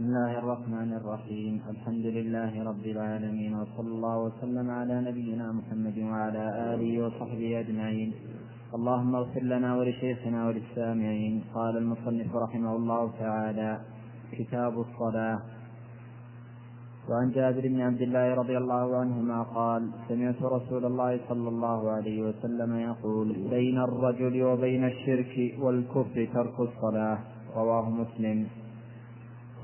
بسم الله الرحمن الرحيم الحمد لله رب العالمين وصلى الله وسلم على نبينا محمد وعلى آله وصحبه أجمعين اللهم اغفر لنا ولشيخنا وللسامعين قال المصنف رحمه الله تعالى كتاب الصلاة وعن جابر بن عبد الله رضي الله عنهما قال سمعت رسول الله صلى الله عليه وسلم يقول بين الرجل وبين الشرك والكفر ترك الصلاة رواه مسلم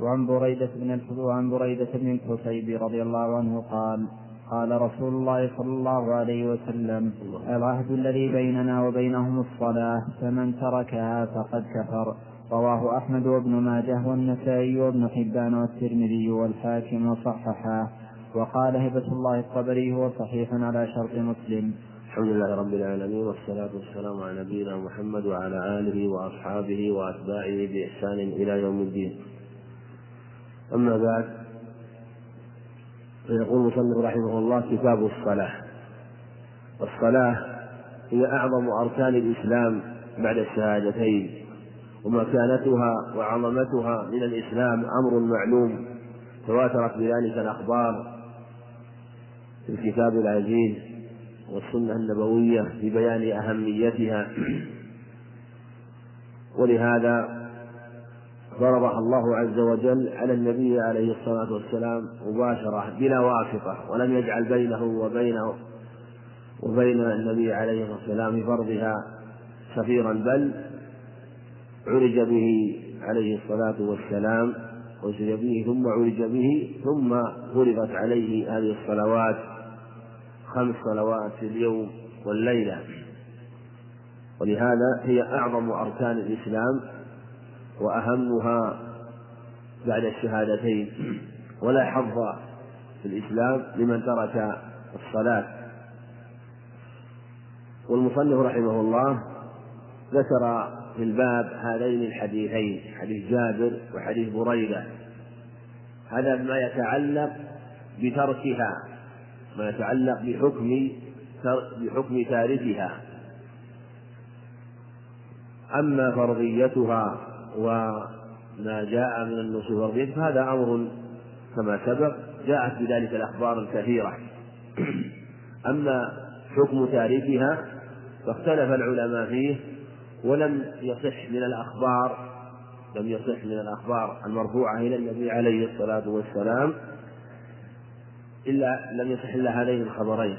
وعن بريدة بن وعن بريدة بن الحصيب رضي الله عنه قال قال رسول الله صلى الله عليه وسلم العهد الذي بيننا وبينهم الصلاة فمن تركها فقد كفر. رواه أحمد وابن ماجه والنسائي وابن حبان والترمذي والحاكم وصححاه وقال هبة الله الطبري هو صحيح على شرط مسلم. الحمد لله رب العالمين والصلاة والسلام على نبينا محمد وعلى آله وأصحابه وأتباعه بإحسان إلى يوم الدين. أما بعد فيقول المصنف رحمه الله كتاب الصلاة. والصلاة هي أعظم أركان الإسلام بعد الشهادتين ومكانتها وعظمتها من الإسلام أمر معلوم تواترت بذلك الأخبار في الكتاب العزيز والسنة النبوية في بيان أهميتها. ولهذا ضربها الله عز وجل على النبي عليه الصلاة والسلام مباشرة بلا واسطة ولم يجعل بينه وبينه وبين النبي عليه الصلاة والسلام فرضها سفيرا بل عرج به عليه الصلاة والسلام عرج به ثم عرج به ثم فرضت عليه هذه الصلوات خمس صلوات في اليوم والليلة. ولهذا هي أعظم أركان الإسلام وأهمها بعد الشهادتين. ولا حظ في الإسلام لمن ترك الصلاة. والمصنف رحمه الله ذكر في الباب هذين الحديثين حديث جابر وحديث بريدة. هذا ما يتعلق بتركها ما يتعلق بحكم بحكم تاركها. أما فرضيتها وما جاء من النصوص الفرضية فهذا أمر كما سبق جاءت بذلك الأخبار الكثيرة. أما حكم تاركها فاختلف العلماء فيه ولم يصح من الأخبار لم يصح من الأخبار المرفوعة إلى النبي عليه الصلاة والسلام إلا لم يصح إلا هذين الخبرين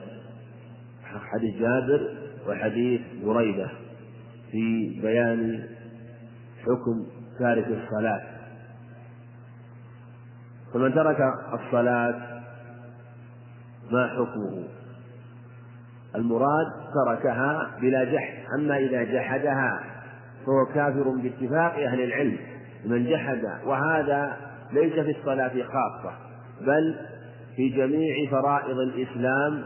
حديث جابر وحديث بريدة في بيان حكم تارك الصلاة. فمن ترك الصلاة ما حكمه؟ المراد تركها بلا جحد. أما إذا جحدها فهو كافر باتفاق أهل العلم. من جحد وهذا ليس في الصلاة خاصة بل في جميع فرائض الإسلام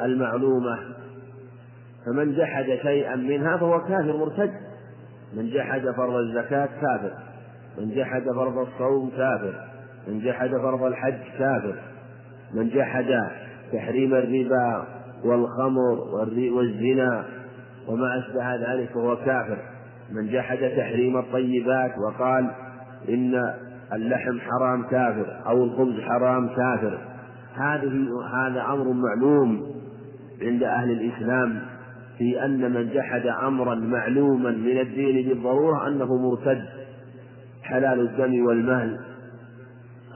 المعلومة. فمن جحد شيئا منها فهو كافر مرتد. من جحد فرض الزكاة كافر. من جحد فرض الصوم كافر. من جحد فرض الحج كافر. من جحد تحريم الربا والخمر والزنا وما أشبه ذلك فهو كافر. من جحد تحريم الطيبات وقال إن اللحم حرام كافر أو الخبز حرام كافر. هذه هذا أمر معلوم عند أهل الإسلام. في أن من جحد أمرا معلوما من الدين بالضرورة أنه مرتد حلال الدم والمال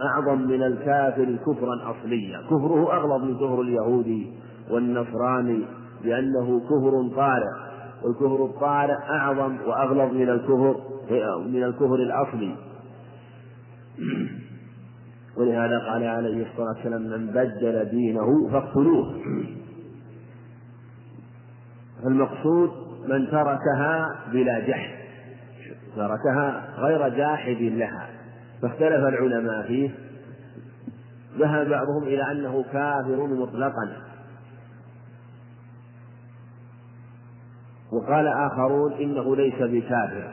أعظم من الكافر كفرا أصليا. كفره أغلظ من كفر اليهودي والنصراني لأنه كفر طارئ. والكفر الطارئ أعظم وأغلظ من الكفر من الكفر الأصلي. ولهذا قال عليه الصلاة والسلام من بدل دينه فاقتلوه. فالمقصود من تركها بلا جحد تركها غير جاحد لها. فاختلف العلماء فيه ذهب بعضهم إلى أنه كافر مطلقا. وقال آخرون إنه ليس بكافر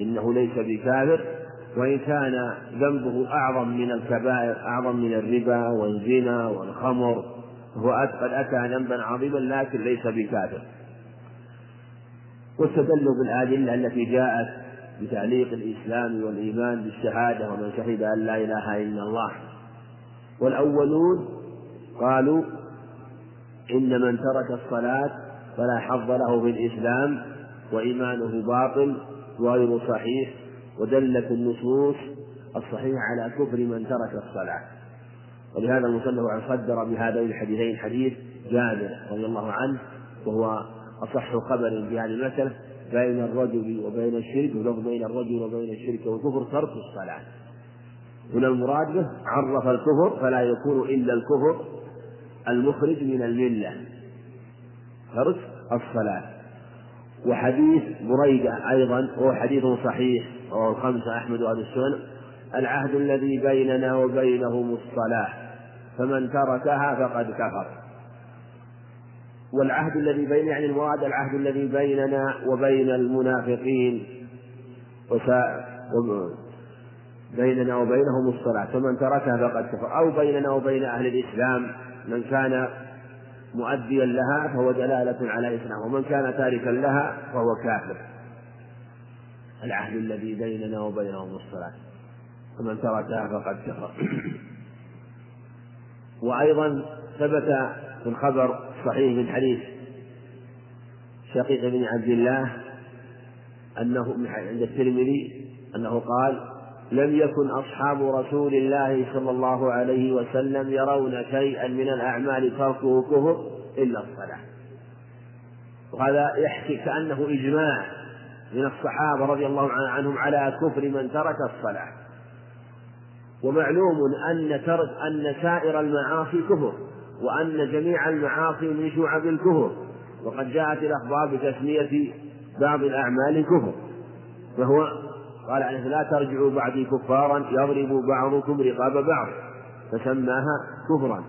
إنه ليس بكافر وإن كان ذنبه أعظم من الكبائر أعظم من الربا والزنا والخمر. هو قد أتى ذنبا عظيما لكن ليس بكافر. واستدلوا بالأدلة التي جاءت بتعليق الإسلام والإيمان بالشهادة ومن شهد أن لا إله إلا الله. والأولون قالوا إن من ترك الصلاة فلا حظ له في الإسلام وإيمانه باطل وغير صحيح ودلت النصوص الصحيحة على كفر من ترك الصلاة. ولهذا المصنف صدر بهذين الحديثين حديث جابر رضي الله عنه وهو أصح خبر في هذه المسألة بين الرجل وبين الشرك ولفظ بين الرجل وبين الشرك والكفر ترك الصلاة. هنا المراد به عرف الكفر فلا يكون إلا الكفر المخرج من الملة. ترك الصلاة. وحديث بريدة أيضا وهو حديث صحيح رواه الخمسة أحمد وأبي السنن العهد الذي بيننا وبينهم الصلاة. فمن تركها فقد كفر. والعهد الذي بين يعني المراد العهد الذي بيننا وبين المنافقين وسا بيننا وبينهم الصلاة. فمن تركها فقد كفر. أو بيننا وبين أهل الإسلام من كان مؤديا لها فهو دلالة على إسلام ومن كان تاركا لها فهو كافر. العهد الذي بيننا وبينهم الصلاة. فمن تركها فقد كفر. وأيضا ثبت في الخبر الصحيح من حديث شقيق بن عبد الله أنه عند الترمذي أنه قال لم يكن أصحاب رسول الله صلى الله عليه وسلم يرون شيئا من الأعمال تركه كفر إلا الصلاة. وهذا يحكي كأنه إجماع من الصحابة رضي الله عنهم على كفر من ترك الصلاة. ومعلوم أن ترك أن سائر المعاصي كفر وأن جميع المعاصي من شعب الكفر وقد جاءت الأخبار بتسمية بعض الأعمال كفر. فهو قال عليه لا ترجعوا بعدي كفارا يضرب بعضكم رقاب بعض. فسماها كفرا.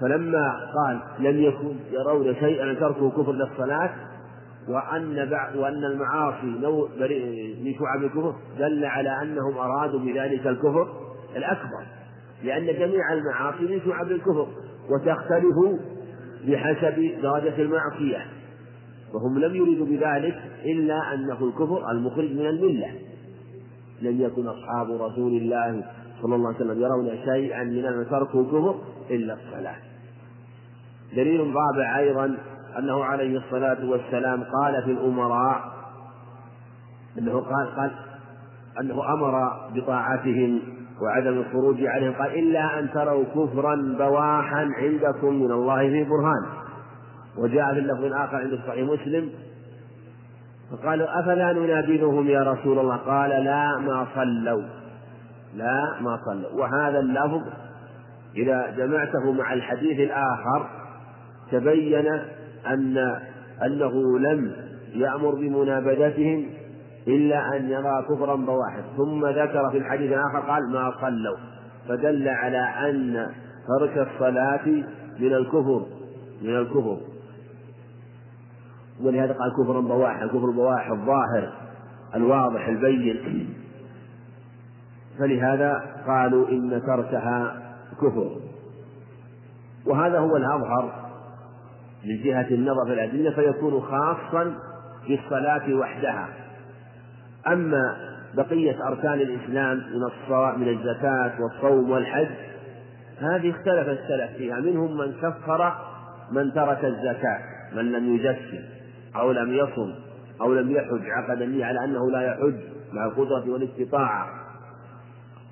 فلما قال لم يكن يرون شيئا تركه كفر للصلاة وأن وأن المعاصي نوع من شعب الكفر دل على أنهم أرادوا بذلك الكفر. الأكبر لأن جميع المعاصي من شعب الكفر وتختلف بحسب درجة المعصية. وهم لم يريدوا بذلك إلا أنه الكفر المخرج من الملة. لم يكن أصحاب رسول الله صلى الله عليه وسلم يرون شيئا من أن تركوا كفر إلا الصلاة. دليل رابع أيضا أنه عليه الصلاة والسلام قال في الأمراء أنه قال قال أنه أمر بطاعتهم وعدم الخروج عليهم. قال إلا أن تروا كفرا بواحا عندكم من الله في برهان. وجاء في اللفظ الآخر عند صحيح مسلم. فقالوا أفلا ننابذهم يا رسول الله؟ قال لا ما صلوا. لا ما صلوا. وهذا اللفظ إذا جمعته مع الحديث الآخر تبين أن أنه لم يأمر بمنابذتهم إلا أن يرى كفرا بواحد. ثم ذكر في الحديث الآخر قال ما صلوا. فدل على أن ترك الصلاة من الكفر من الكفر. ولهذا قال كفر بواح الكفر بواح الظاهر الواضح البين. فلهذا قالوا إن تركها كفر. وهذا هو الأظهر من جهة النظر في الأدلة فيكون خاصا بالصلاة وحدها. أما بقية أركان الإسلام من من الزكاة والصوم والحج هذه اختلف السلف فيها. منهم من كفر من ترك الزكاة من لم يزكي أو لم يصم أو لم يحج. عقد النية على أنه لا يحج مع القدرة والاستطاعة.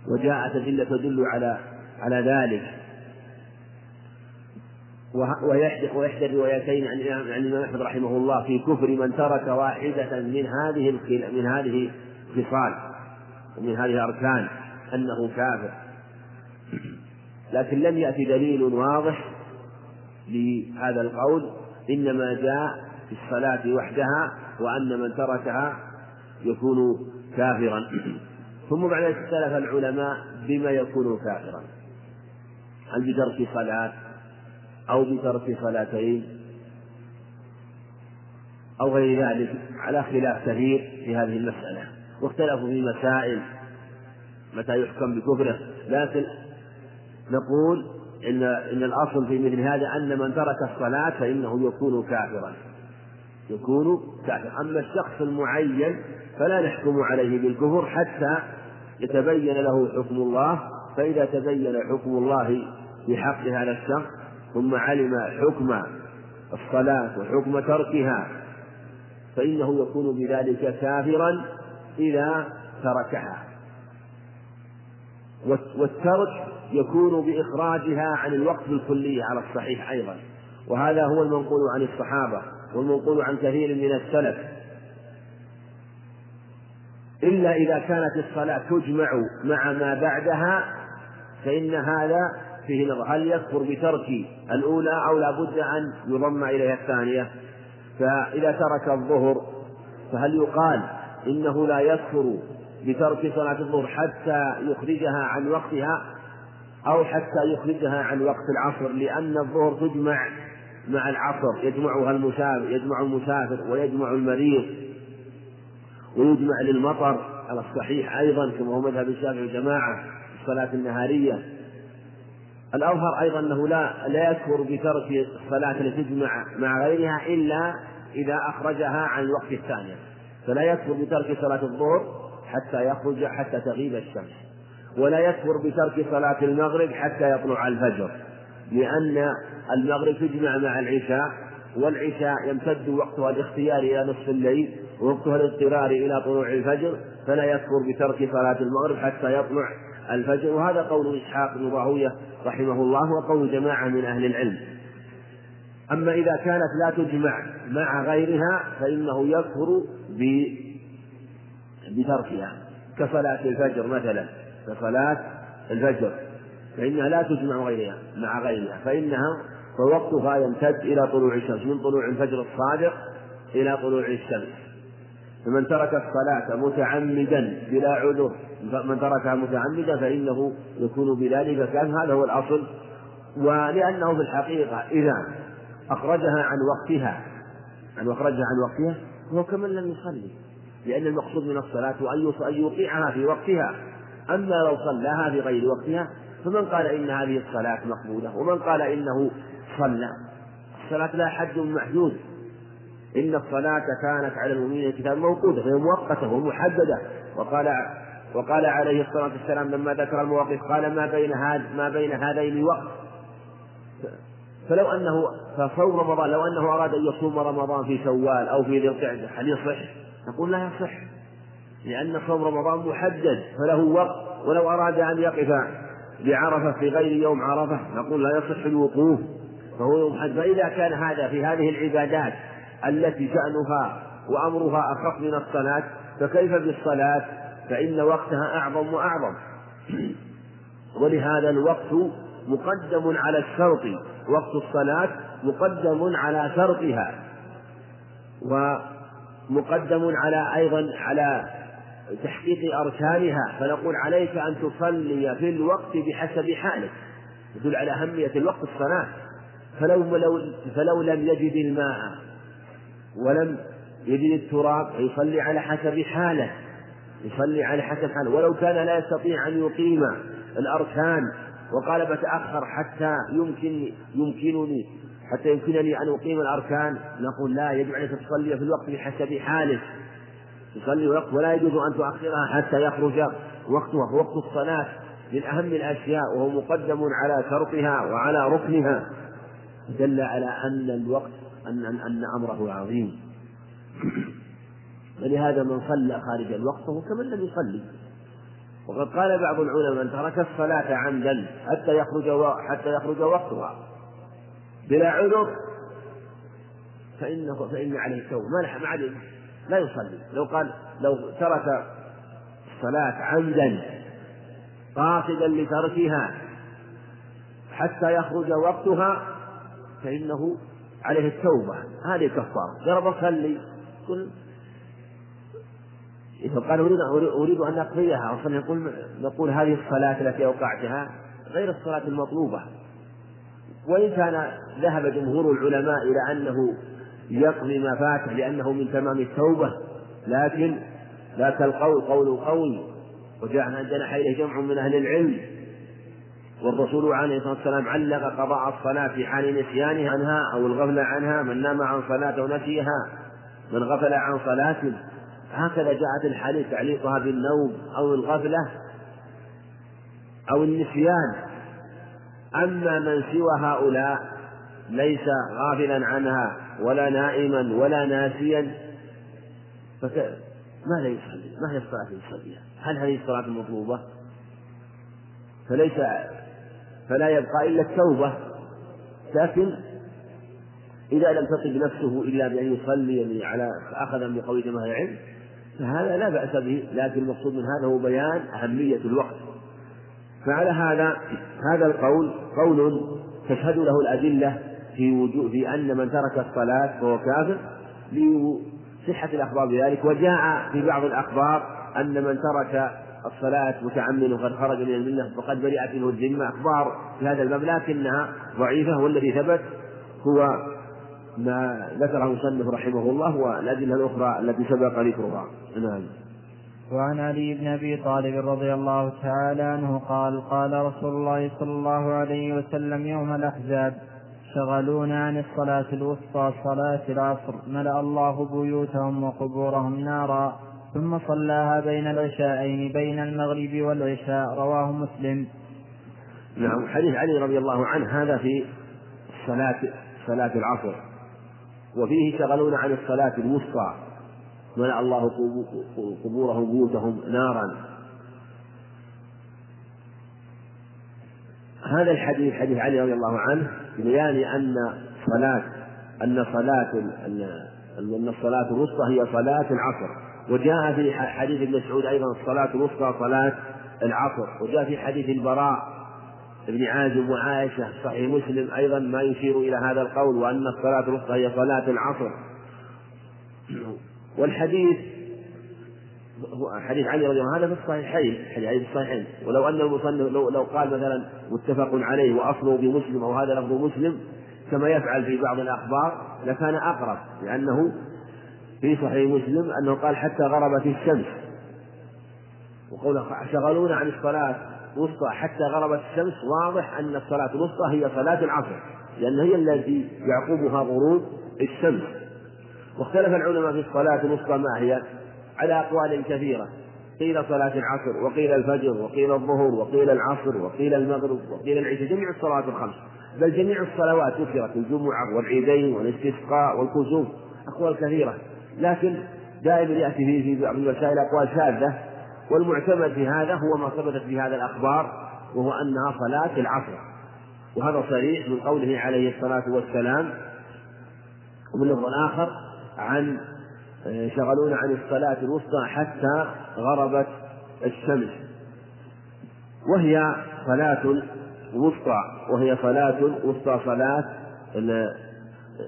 وجاءت أدلة تدل على على ذلك. وإحدى الروايتين عن عن الإمام أحمد رحمه الله في كفر من ترك واحدة من هذه من هذه الخصال ومن هذه الأركان أنه كافر. لكن لم يأتي دليل واضح لهذا القول إنما جاء في الصلاة وحدها وأن من تركها يكون كافرا. ثم بعد ذلك اختلف العلماء بما يكون كافرا. هل بترك صلاة؟ أو بترك صلاتين أو غير ذلك على خلاف كثير في هذه المسألة. واختلفوا في مسائل متى يحكم بكفره. لكن نقول إن إن الأصل في مثل هذا أن من ترك الصلاة فإنه يكون كافرا. يكون كافر أما الشخص المعين فلا نحكم عليه بالكفر حتى يتبين له حكم الله. فإذا تبين حكم الله في حق هذا الشخص ثم علم حكم الصلاة وحكم تركها فإنه يكون بذلك كافرا إذا تركها. والترك يكون بإخراجها عن الوقت بالكلية على الصحيح أيضا وهذا هو المنقول عن الصحابة والمنقول عن كثير من السلف. إلا إذا كانت الصلاة تجمع مع ما بعدها فإن هذا فيه نظر. هل يكفر بترك الأولى أو لا بد أن يضم إليها الثانية؟ فإذا ترك الظهر فهل يقال إنه لا يكفر بترك صلاة الظهر حتى يخرجها عن وقتها؟ أو حتى يخرجها عن وقت العصر لأن الظهر تجمع مع العصر يجمعها المسافر يجمع المسافر ويجمع المريض ويجمع للمطر. على الصحيح أيضا كما هو مذهب الشافعي والجماعة الصلاة النهارية. الأظهر أيضا أنه لا لا يكفر بترك الصلاة التي تجمع مع غيرها إلا إذا أخرجها عن الوقت الثاني. فلا يكفر بترك صلاة الظهر حتى يخرج حتى تغيب الشمس. ولا يكفر بترك صلاة المغرب حتى يطلع الفجر. لأن المغرب تجمع مع العشاء والعشاء يمتد وقتها الاختياري إلى نصف الليل ووقتها الاضطراري إلى طلوع الفجر. فلا يكفر بترك صلاة المغرب حتى يطلع الفجر. وهذا قول إسحاق بن راهوية رحمه الله وقول جماعة من أهل العلم. أما إذا كانت لا تجمع مع غيرها فإنه يكفر بتركها. كصلاة الفجر مثلا. كصلاة الفجر. فإنها لا تجمع غيرها مع غيرها. فإنها فوقتها يمتد إلى طلوع الشمس من طلوع الفجر الصادق إلى طلوع الشمس. فمن ترك الصلاة متعمدا بلا عذر من تركها متعمدا فإنه يكون بذلك كان هذا هو الأصل. ولأنه في الحقيقة إذا أخرجها عن وقتها أن أخرجها عن وقتها هو كمن لم يصلي. لأن المقصود من الصلاة أن يوقعها في وقتها. أما لو صلاها في غير وقتها فمن قال إن هذه الصلاة مقبولة؟ ومن قال إنه صلى؟ الصلاة لا حد محدود. إن الصلاة كانت على المؤمنين كتاب موقوتة فهي مؤقتة ومحددة. وقال وقال عليه الصلاة والسلام لما ذكر المواقف قال ما بين هذا ما بين هذين وقت فلو أنه فصوم رمضان لو أنه أراد أن يصوم رمضان في شوال أو في ذي القعدة هل يصح؟ نقول لا يصح لأن صوم رمضان محدد فله وقت ولو أراد أن يقف بعرفة في غير يوم عرفة نقول لا يصح الوقوف فهو يوم حج فإذا كان هذا في هذه العبادات التي شأنها وأمرها أخف من الصلاة فكيف بالصلاة؟ فإن وقتها أعظم وأعظم. ولهذا الوقت مقدم على الشرط. وقت الصلاة مقدم على شرطها. ومقدم على أيضا على تحقيق أركانها. فنقول عليك أن تصلي في الوقت بحسب حالك. يدل على أهمية الوقت الصلاة. فلو لو فلو لم يجد الماء ولم يجد التراب فيصلي على حسب حاله. يصلي على حسب حاله. ولو كان لا يستطيع أن يقيم الأركان وقال بتأخر حتى يمكن يمكنني حتى يمكنني أن أقيم الأركان نقول لا يجب عليك تصلي في الوقت بحسب حالك تصلي الوقت ولا يجوز أن تؤخرها حتى يخرج وقتها وقت الصلاة من أهم الأشياء وهو مقدم على شرطها وعلى ركنها. دل على أن الوقت أن أن, أن أمره عظيم. فلهذا من صلى خارج الوقت فهو كمن لم يصلي. وقد قال بعض العلماء من ترك الصلاة عمدا حتى يخرج حتى يخرج وقتها. بلا عذر فإنه فإن عليه التوبة. ما ما لا يصلي. لو قال لو ترك الصلاة عمدا قاصدا لتركها حتى يخرج وقتها فإنه عليه التوبة. هذه كفارة. جرب أصلي قل إذا قال أريد أريد أن أقضيها أصلا يقول نقول هذه الصلاة التي أوقعتها غير الصلاة المطلوبة. وإن كان ذهب جمهور العلماء إلى أنه يقضي ما فاته لأنه من تمام التوبة لكن ذاك القول قول قوي. وجاء عندنا إليه جمع من أهل العلم. والرسول عليه الصلاة والسلام علق قضاء الصلاة في حال نسيانها عنها أو الغفلة عنها من نام عن صلاة ونسيها من غفل عن صلاة هكذا جاءت الحديث تعليقها بالنوم أو الغفلة أو النسيان أما من سوى هؤلاء ليس غافلا عنها ولا نائما ولا ناسيا فك... ماذا يصلي؟ ما هي الصلاة يصليها؟ هل هذه الصلاة المطلوبة؟ فليس فلا يبقى إلا التوبة لكن إذا لم تصب نفسه إلا بأن يصلي على أخذا بقول جماعة العلم فهذا لا بأس به لكن المقصود من هذا هو بيان أهمية الوقت. فعلى هذا هذا القول قول تشهد له الأدلة في وجود في أن من ترك الصلاة فهو كافر لصحة الأخبار بذلك. وجاء في بعض الأخبار أن من ترك الصلاة متعمدا وقد خرج من الملة فقد برئت منه الذمة. أخبار في هذا الباب لكنها ضعيفة والذي ثبت هو ما ذكره المصنف رحمه الله والأدلة الأخرى التي سبق ذكرها. نعم. وعن علي بن أبي طالب رضي الله تعالى عنه قال قال رسول الله صلى الله عليه وسلم يوم الأحزاب شغلونا عن الصلاة الوسطى صلاة العصر ملأ الله بيوتهم وقبورهم نارا ثم صلاها بين العشاءين بين المغرب والعشاء. رواه مسلم. نعم. حديث علي رضي الله عنه هذا في صلاة صلاة العصر. وفيه شغلون عن الصلاة الوسطى. ملأ الله قبورهم بيوتهم نارا. هذا الحديث حديث علي رضي الله عنه بيان أن صلاة أن صلاة أن الصلاة الوسطى هي صلاة العصر. وجاء في حديث ابن مسعود أيضا الصلاة الوسطى صلاة العصر. وجاء في حديث البراء. بن عازب وعائشة صحيح مسلم أيضا ما يشير إلى هذا القول وأن الصلاة الوسطى هي صلاة العصر. والحديث حديث علي رضي الله عنه هذا في الصحيحين حديث في الصحيحين. ولو أن المصنف لو, لو قال مثلا متفق عليه وأصله بمسلم أو هذا لفظ مسلم كما يفعل في بعض الأخبار لكان أقرب لأنه في صحيح مسلم أنه قال حتى غربت الشمس. وقوله شغلونا عن الصلاة. الوسطى حتى غربت الشمس واضح أن الصلاة الوسطى هي صلاة العصر لأن هي التي يعقبها غروب الشمس. واختلف العلماء في الصلاة الوسطى ما هي؟ على أقوال كثيرة. قيل صلاة العصر وقيل الفجر وقيل الظهر وقيل العصر وقيل المغرب وقيل العشاء جميع الصلوات الخمس. بل جميع الصلوات ذكرت الجمعة والعيدين والاستسقاء والكسوف أقوال كثيرة. لكن دائما يأتي في بعض المسائل أقوال شاذة. والمعتمد في هذا هو ما ثبتت في هذا الأخبار وهو أنها صلاة العصر. وهذا صريح من قوله عليه الصلاة والسلام ومن لفظ آخر عن آه، شغلون عن الصلاة الوسطى حتى غربت الشمس. وهي صلاة وسطى وهي صلاة وسطى صلاة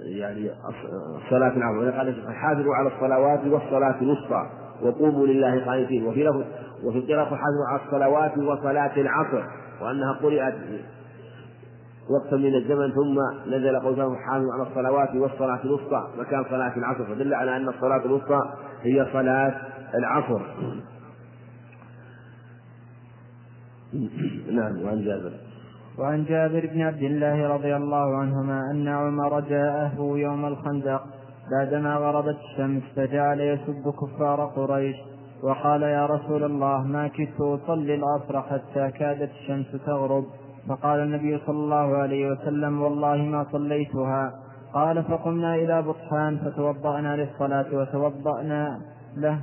يعني الصلاة العظمى قال حافظوا على الصلوات والصلاة الوسطى. وقوموا لله قانتين وفي لفظ وفي القراءة حافظوا على الصلوات وصلاة العصر وأنها قرأت وقتا من الزمن ثم نزل قوله حافظوا على الصلوات والصلاة الوسطى مكان صلاة العصر. فدل على أن الصلاة الوسطى هي صلاة العصر. نعم وعن جابر. وعن جابر بن عبد الله رضي الله عنهما أن عمر جاءه يوم الخندق بعدما غربت الشمس فجعل يسب كفار قريش وقال يا رسول الله ما كدت أصلي العصر حتى كادت الشمس تغرب. فقال النبي صلى الله عليه وسلم والله ما صليتها. قال فقمنا إلى بطحان فتوضأنا للصلاة وتوضأنا له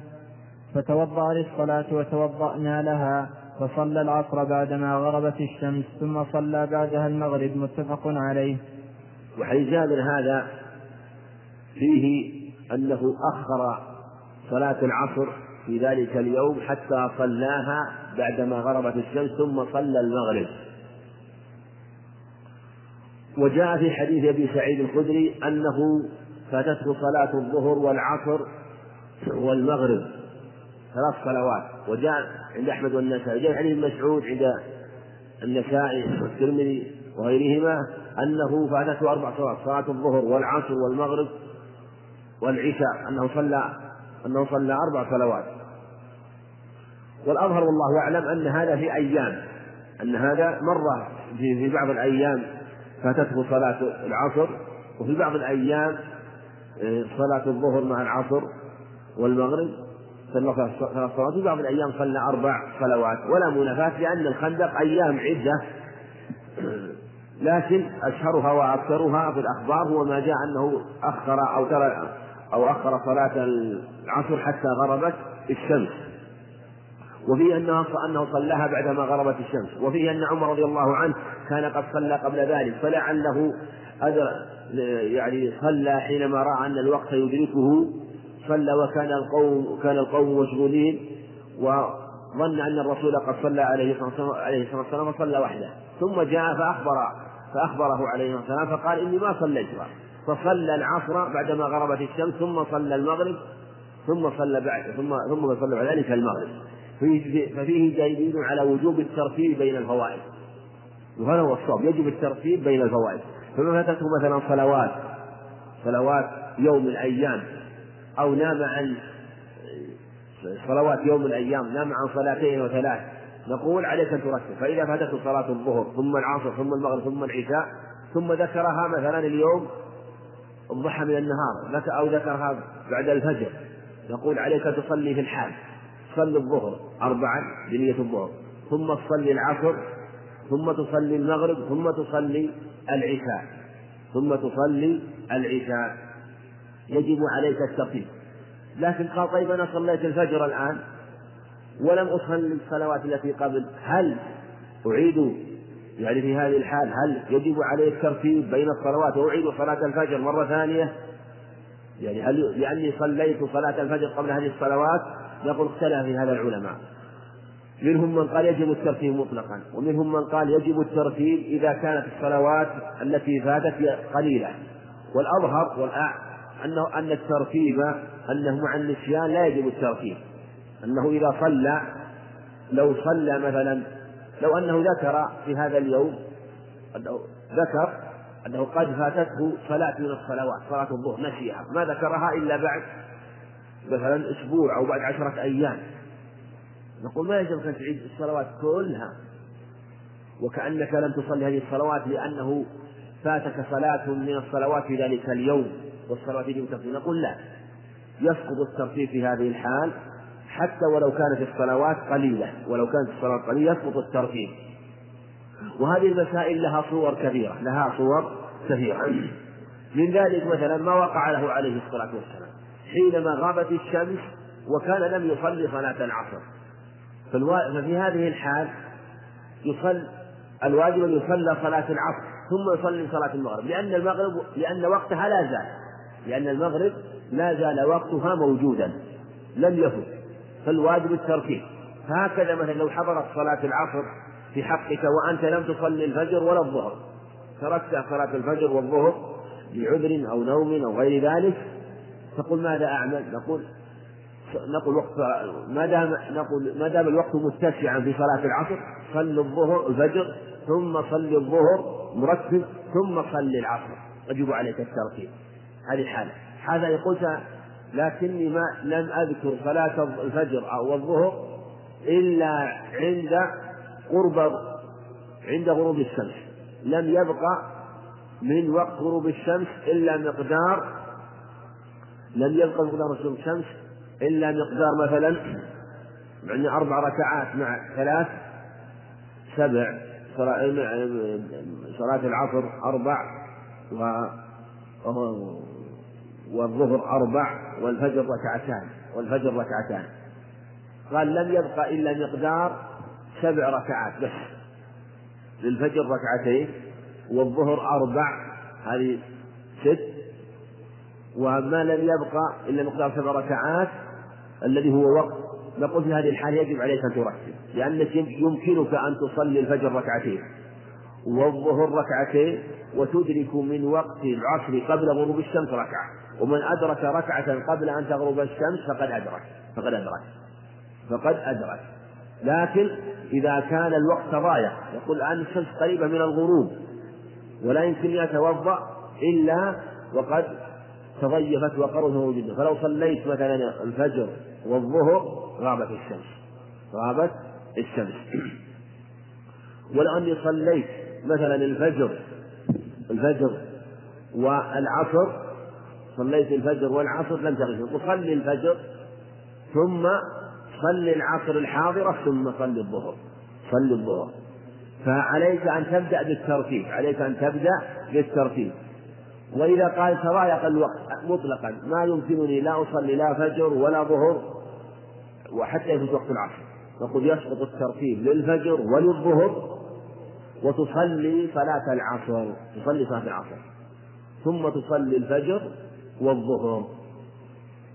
فتوضأ للصلاة وتوضأنا لها. فصلى العصر بعدما غربت الشمس ثم صلى بعدها المغرب متفق عليه. وحديث جابر هذا فيه أنه أخر صلاة العصر في ذلك اليوم حتى صلاها بعدما غربت الشمس ثم صلى المغرب. وجاء في حديث أبي سعيد الخدري أنه فاتته صلاة الظهر والعصر والمغرب ثلاث صلوات. وجاء عند أحمد والنسائي وجاء حديث مسعود عند النسائي والترمذي وغيرهما أنه فاتته أربع صلوات صلاة الظهر والعصر والمغرب والعشاء أنه صلى أنه صلى أربع صلوات. والأظهر والله أعلم أن هذا في أيام أن هذا مرة في بعض الأيام فاتته صلاة العصر وفي بعض الأيام صلاة الظهر مع العصر والمغرب صلى ثلاث صلوات وبعض الأيام صلى أربع صلوات ولا منافاة لأن الخندق أيام عدة. لكن أشهرها وأكثرها في الأخبار هو ما جاء أنه أخر أو ترى أو أخر صلاة العصر حتى غربت الشمس. وفيه أنه أنه صلاها بعدما غربت الشمس. وفيه أن عمر رضي الله عنه كان قد صلى قبل ذلك. فلعله أدر يعني صلى حينما رأى أن الوقت يدركه صلى وكان القوم كان القوم مشغولين وظن أن الرسول قد صلى عليه الصلاة والسلام فصلى وحده. ثم جاء فأخبر فأخبره عليه الصلاة والسلام فقال إني ما صليتها فصلى العصر بعدما غربت الشمس ثم صلى المغرب ثم صلى بعد ثم ثم صلى بعد ذلك المغرب. ففيه دليل على وجوب الترتيب بين الفوائد. وهذا هو الصواب يجب الترتيب بين الفوائد. فما فاتته مثلا صلوات صلوات يوم الأيام أو نام عن صلوات يوم الأيام نام عن صلاتين وثلاث نقول عليك أن ترتب. فإذا فاتته صلاة الظهر ثم العصر ثم المغرب ثم العشاء ثم ذكرها مثلا اليوم الضحى من النهار أو ذكرها بعد الفجر. نقول عليك تصلي في الحال. صلي الظهر أربعا بنية الظهر. ثم تصلي العصر ثم تصلي المغرب ثم تصلي العشاء. ثم تصلي العشاء. يجب عليك الترتيب لكن قال طيب أنا صليت الفجر الآن ولم أصلي الصلوات التي قبل. هل أعيد يعني في هذه الحال هل يجب علي الترتيب بين الصلوات وأعيد صلاة الفجر مرة ثانية؟ يعني هل لأني صليت صلاة الفجر قبل هذه الصلوات؟ نقول اختلف في هذا العلماء. منهم من قال يجب الترتيب مطلقا ومنهم من قال يجب الترتيب إذا كانت الصلوات التي فاتت قليلة. والأظهر والأع أنه أن الترتيب أنه مع النسيان لا يجب الترتيب. أنه إذا صلى لو صلى مثلا لو أنه ذكر في هذا اليوم أنه ذكر أنه قد فاتته صلاة من الصلوات صلاة الظهر نسيها ما ذكرها إلا بعد مثلا أسبوع أو بعد عشرة أيام. نقول ما يجب أن تعيد الصلوات كلها. وكأنك لم تصلي هذه الصلوات لأنه فاتك صلاة من الصلوات في ذلك اليوم والصلوات يجب ترتيب نقول لا. يسقط الترتيب في هذه الحال. حتى ولو كانت الصلوات قليلة ولو كانت الصلوات قليلة يسقط الترتيب. وهذه المسائل لها صور كثيرة لها صور كثيرة. من ذلك مثلا ما وقع له عليه الصلاة والسلام. حينما غابت الشمس وكان لم يصلي صلاة العصر. ففي هذه الحال يصل الواجب أن يصلى صلاة العصر ثم يصلي صلاة المغرب لأن المغرب لأن وقتها لا زال. لأن المغرب لا زال وقتها موجودا. لم يفت فالواجب الترتيب. هكذا مثلا لو حضرت صلاة العصر في حقك وأنت لم تصلي الفجر ولا الظهر. تركت صلاة الفجر والظهر لعذر أو نوم أو غير ذلك تقول ماذا أعمل؟ نقول نقول وقت ما دام نقول ما دام الوقت متسعا في صلاة العصر صل الظهر الفجر ثم صل الظهر مرتب ثم صل العصر. يجب عليك الترتيب. هذه حالة هذا يقول لكني ما لم أذكر صلاة الفجر أو الظهر إلا عند قرب عند غروب الشمس. لم يبقى من وقت غروب الشمس إلا مقدار لم يبقى مقدار غروب الشمس إلا مقدار مثلا يعني أربع ركعات مع ثلاث سبع صلاة العصر أربع و والظهر أربع والفجر ركعتان والفجر ركعتان. قال لم يبقى إلا مقدار سبع ركعات بس. للفجر ركعتين والظهر أربع هذه ست. وما لم يبقى إلا مقدار سبع ركعات الذي هو وقت نقول في هذه الحال يجب عليك أن ترتب لأنك يمكنك أن تصلي الفجر ركعتين والظهر ركعتين وتدرك من وقت العصر قبل غروب الشمس ركعة. ومن أدرك ركعة قبل أن تغرب الشمس فقد أدرك فقد أدرك فقد أدرك. لكن إذا كان الوقت ضايع يقول الآن الشمس قريبة من الغروب ولا يمكن أن يتوضأ إلا وقد تضيفت وقرن وجوده فلو صليت مثلا الفجر والظهر غابت الشمس غابت الشمس. ولو أني صليت مثلا الفجر الفجر والعصر صليت الفجر والعصر لم تغتسل تصلي الفجر ثم صلي العصر الحاضرة ثم صلي الظهر. صلي الظهر. فعليك أن تبدأ بالترتيب. عليك أن تبدأ بالترتيب. وإذا قال تضايق الوقت مطلقا. ما يمكنني لا أصلي لا فجر ولا ظهر وحتى يفوت وقت العصر. نقول يسقط الترتيب للفجر وللظهر وتصلي صلاة العصر. تصلي صلاة العصر. ثم تصلي الفجر والظهر.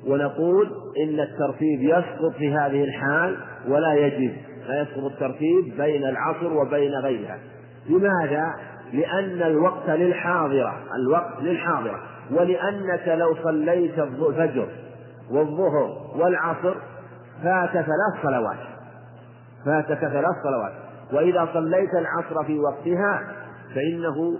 ونقول إن الترتيب يسقط في هذه الحال ولا يجب لا يسقط الترتيب بين العصر وبين غيرها. لماذا؟ لأن الوقت للحاضرة الوقت للحاضرة. ولأنك لو صليت الفجر والظهر والعصر فات ثلاث صلوات. فاتك ثلاث صلوات. وإذا صليت العصر في وقتها فإنه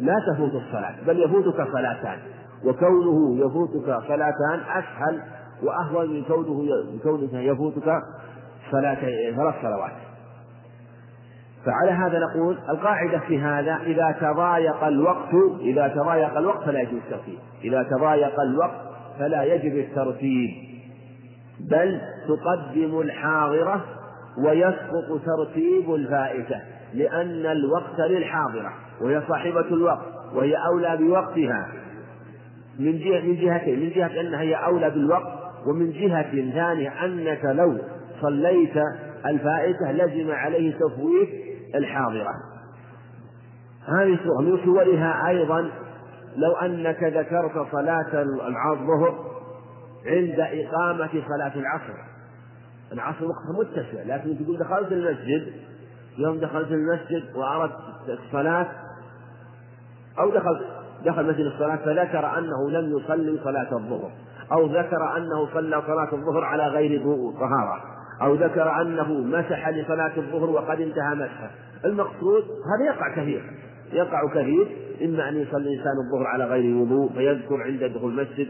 لا تفوت الصلاة بل يفوتك صلاتان. وكونه يفوتك صلاتان أسهل وأهون من كونه كونك يفوتك صلاة ثلاث صلوات فعلى هذا نقول القاعدة في هذا إذا تضايق الوقت إذا تضايق الوقت فلا يجب الترتيب. إذا تضايق الوقت فلا يجب الترتيب. بل تقدم الحاضرة ويسقط ترتيب الفائتة لأن الوقت للحاضرة وهي صاحبة الوقت وهي أولى بوقتها. من جهة من جهتين. من جهة أنها هي أولى بالوقت ومن جهة ثانية أنك لو صليت الفائتة لزم عليه تفويت الحاضرة. هذه صورة من صورها أيضا لو أنك ذكرت صلاة الظهر عند إقامة صلاة العصر. العصر وقتها متسع لكن تقول دخلت المسجد يوم دخلت المسجد وأردت الصلاة أو دخل دخل مسجد الصلاة فذكر أنه لم يصلي صلاة الظهر أو ذكر أنه صلى صلاة الظهر على غير طهارة أو ذكر أنه مسح لصلاة الظهر وقد انتهى مسحه. المقصود هذا يقع كثير يقع كثير إما أن يصلي الإنسان الظهر على غير وضوء فيذكر عند دخول المسجد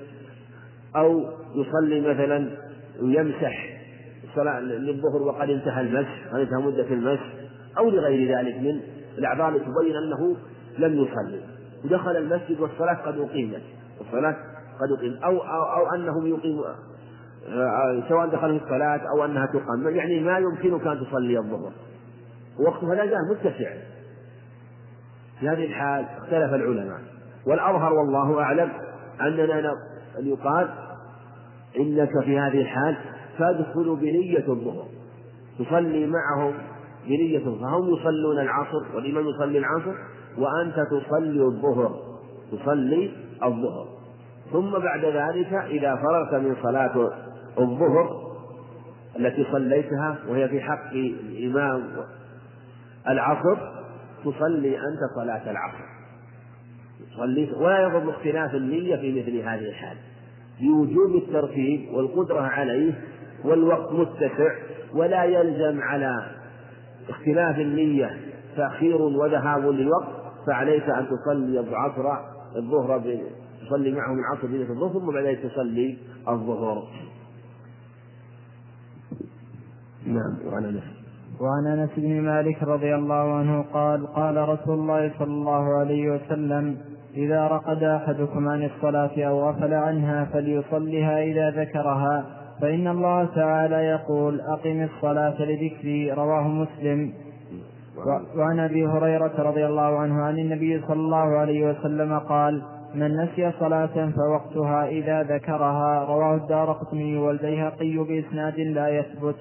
أو يصلي مثلا ويمسح صلاة للظهر وقد انتهى المسح قد انتهى مدة المسح أو لغير ذلك من الأعذار تبين أنه لم يصلي. ودخل المسجد والصلاة قد أقيمت. والصلاة قد أقيمت. أو أو, أو أنهم يقيم سواء دخل في الصلاة أو أنها تقام. يعني ما يمكنك أن تصلي الظهر. وقتها لا زال متسع. في هذه الحال اختلف العلماء. والأظهر والله أعلم أننا أن يقال إنك في هذه الحال تدخل بنية الظهر. تصلي معهم بنية فهم يصلون العصر والإمام يصلي العصر. وأنت تصلي الظهر تصلي الظهر. ثم بعد ذلك إذا فرغت من صلاة الظهر التي صليتها وهي في حق الإمام العصر تصلي أنت صلاة العصر. تصلي ولا يضر اختلاف النية في مثل هذه الحال. بوجوب الترتيب والقدرة عليه والوقت متسع ولا يلزم على اختلاف النية تأخير وذهاب للوقت. فعليك أن تصلي العصر الظهر تصلي معهم العصر بنية الظهر ثم بعد ذلك تصلي الظهر. نعم وعن أنس. وعن أنس بن مالك رضي الله عنه قال قال رسول الله صلى الله عليه وسلم إذا رقد أحدكم عن الصلاة أو غفل عنها فليصلها إذا ذكرها فإن الله تعالى يقول أقم الصلاة لذكري رواه مسلم. وعن أبي هريرة رضي الله عنه عن النبي صلى الله عليه وسلم قال من نسي صلاة فوقتها إذا ذكرها. رواه الدار قطني والبيهقي بإسناد لا يثبت.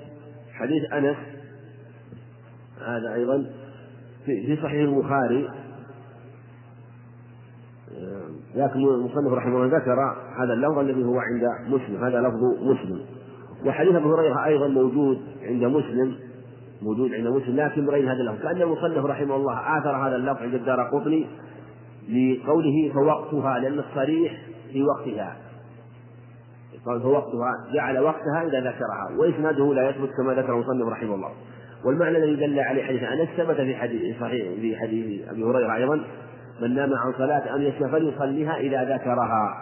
حديث أنس هذا أيضا في صحيح البخاري. لكن المصنف رحمه الله ذكر هذا اللفظ الذي هو عند مسلم هذا لفظ مسلم. وحديث أبي هريرة أيضا موجود عند مسلم. موجود عند مسلم لكن بغير هذا اللفظ. كأن المصنف رحمه الله آثر هذا اللفظ عند الدار قطني لقوله فوقتها لأن الصريح في وقتها. قال فوقتها جعل وقتها إذا ذكرها وإسناده لا يثبت كما ذكر المصنف رحمه الله. والمعنى الذي دل عليه حديث أنس ثبت في حديث صحيح في حديث أبي هريرة أيضا من نام عن صلاة أن يسمى فليصليها إذا ذكرها.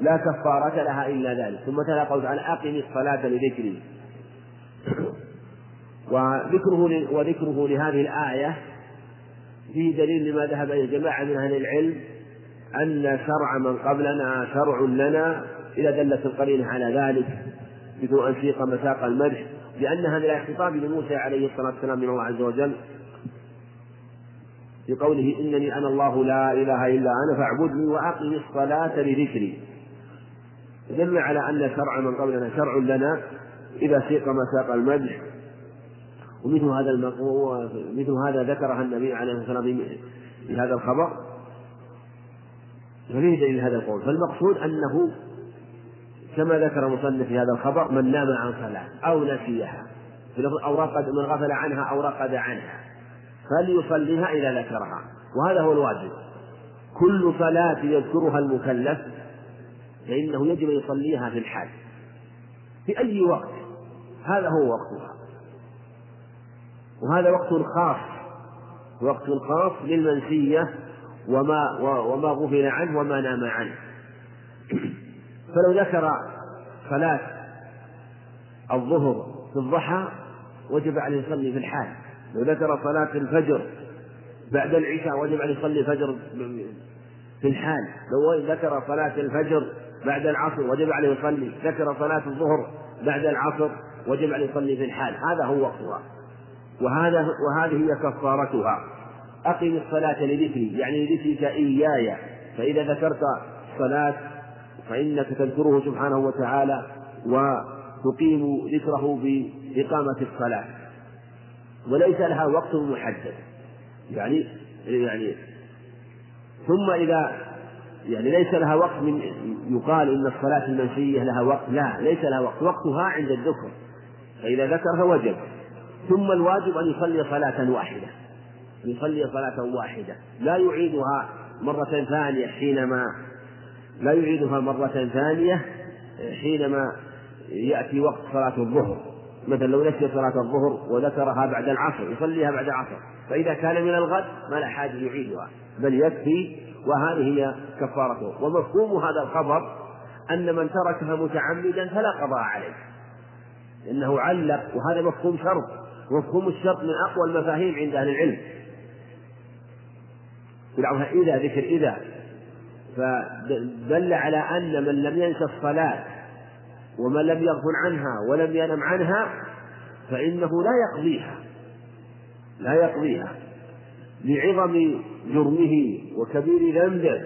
لا كفارة لها إلا ذلك. ثم تلا قول تعالى أقم الصلاة لذكري. وذكره وذكره لهذه الآية فيه دليل لما ذهب إليه جماعة من أهل العلم أن شرع من قبلنا شرع لنا إذا دلت القرينة على ذلك بدون أن سيق مساق المدح لأن هذا خطاب لموسى عليه الصلاة والسلام من الله عز وجل. في قوله إنني أنا الله لا إله إلا أنا فاعبدني وأقم الصلاة لذكري. دل على أن شرع من قبلنا شرع لنا إذا سيق مساق المدح. ومثل هذا مثل هذا ذكرها النبي عليه الصلاة والسلام في هذا الخبر. ففيه دليل هذا القول. فالمقصود أنه كما ذكر المصنف في هذا الخبر من نام عن صلاة أو نسيها. أو رقد من غفل عنها أو رقد عنها. فليصليها إذا ذكرها. وهذا هو الواجب. كل صلاة يذكرها المكلف فإنه يجب أن يصليها في الحال. في أي وقت. هذا هو وقتها. وهذا وقت خاص وقت خاص للمنسية وما وما غفل عنه وما نام عنه. فلو ذكر صلاة الظهر في الضحى وجب عليه يصلي في الحال. لو ذكر صلاة الفجر بعد العشاء وجب عليه يصلي الفجر في الحال. لو ذكر صلاة الفجر بعد العصر وجب عليه يصلي. ذكر صلاة الظهر بعد العصر وجب عليه يصلي في الحال. هذا هو وقتها. وهذا وهذه هي كفارتها. أقم الصلاة لذكري يعني لذكرك إياي. فإذا ذكرت الصلاة فإنك تذكره سبحانه وتعالى وتقيم ذكره بإقامة الصلاة. وليس لها وقت محدد. يعني يعني ثم إذا يعني ليس لها وقت من يقال إن الصلاة المنسية لها وقت لا ليس لها وقت وقتها عند الذكر. فإذا ذكرها وجب. ثم الواجب أن يصلي صلاة واحدة. أن يصلي صلاة واحدة. لا يعيدها مرة ثانية حينما لا يعيدها مرة ثانية حينما يأتي وقت صلاة الظهر. مثلا لو نسي صلاة الظهر وذكرها بعد العصر يصليها بعد العصر. فإذا كان من الغد ما لا حاجة يعيدها بل يكفي وهذه هي كفارته. ومفهوم هذا الخبر أن من تركها متعمدا فلا قضاء عليه. لأنه علق وهذا مفهوم شرط. ومفهوم الشرط من أقوى المفاهيم عند أهل العلم. يدعوها إذا ذكر إذا. فدل على أن من لم ينس الصلاة ومن لم يغفل عنها ولم ينم عنها فإنه لا يقضيها. لا يقضيها. لعظم جرمه وكبير ذنبه.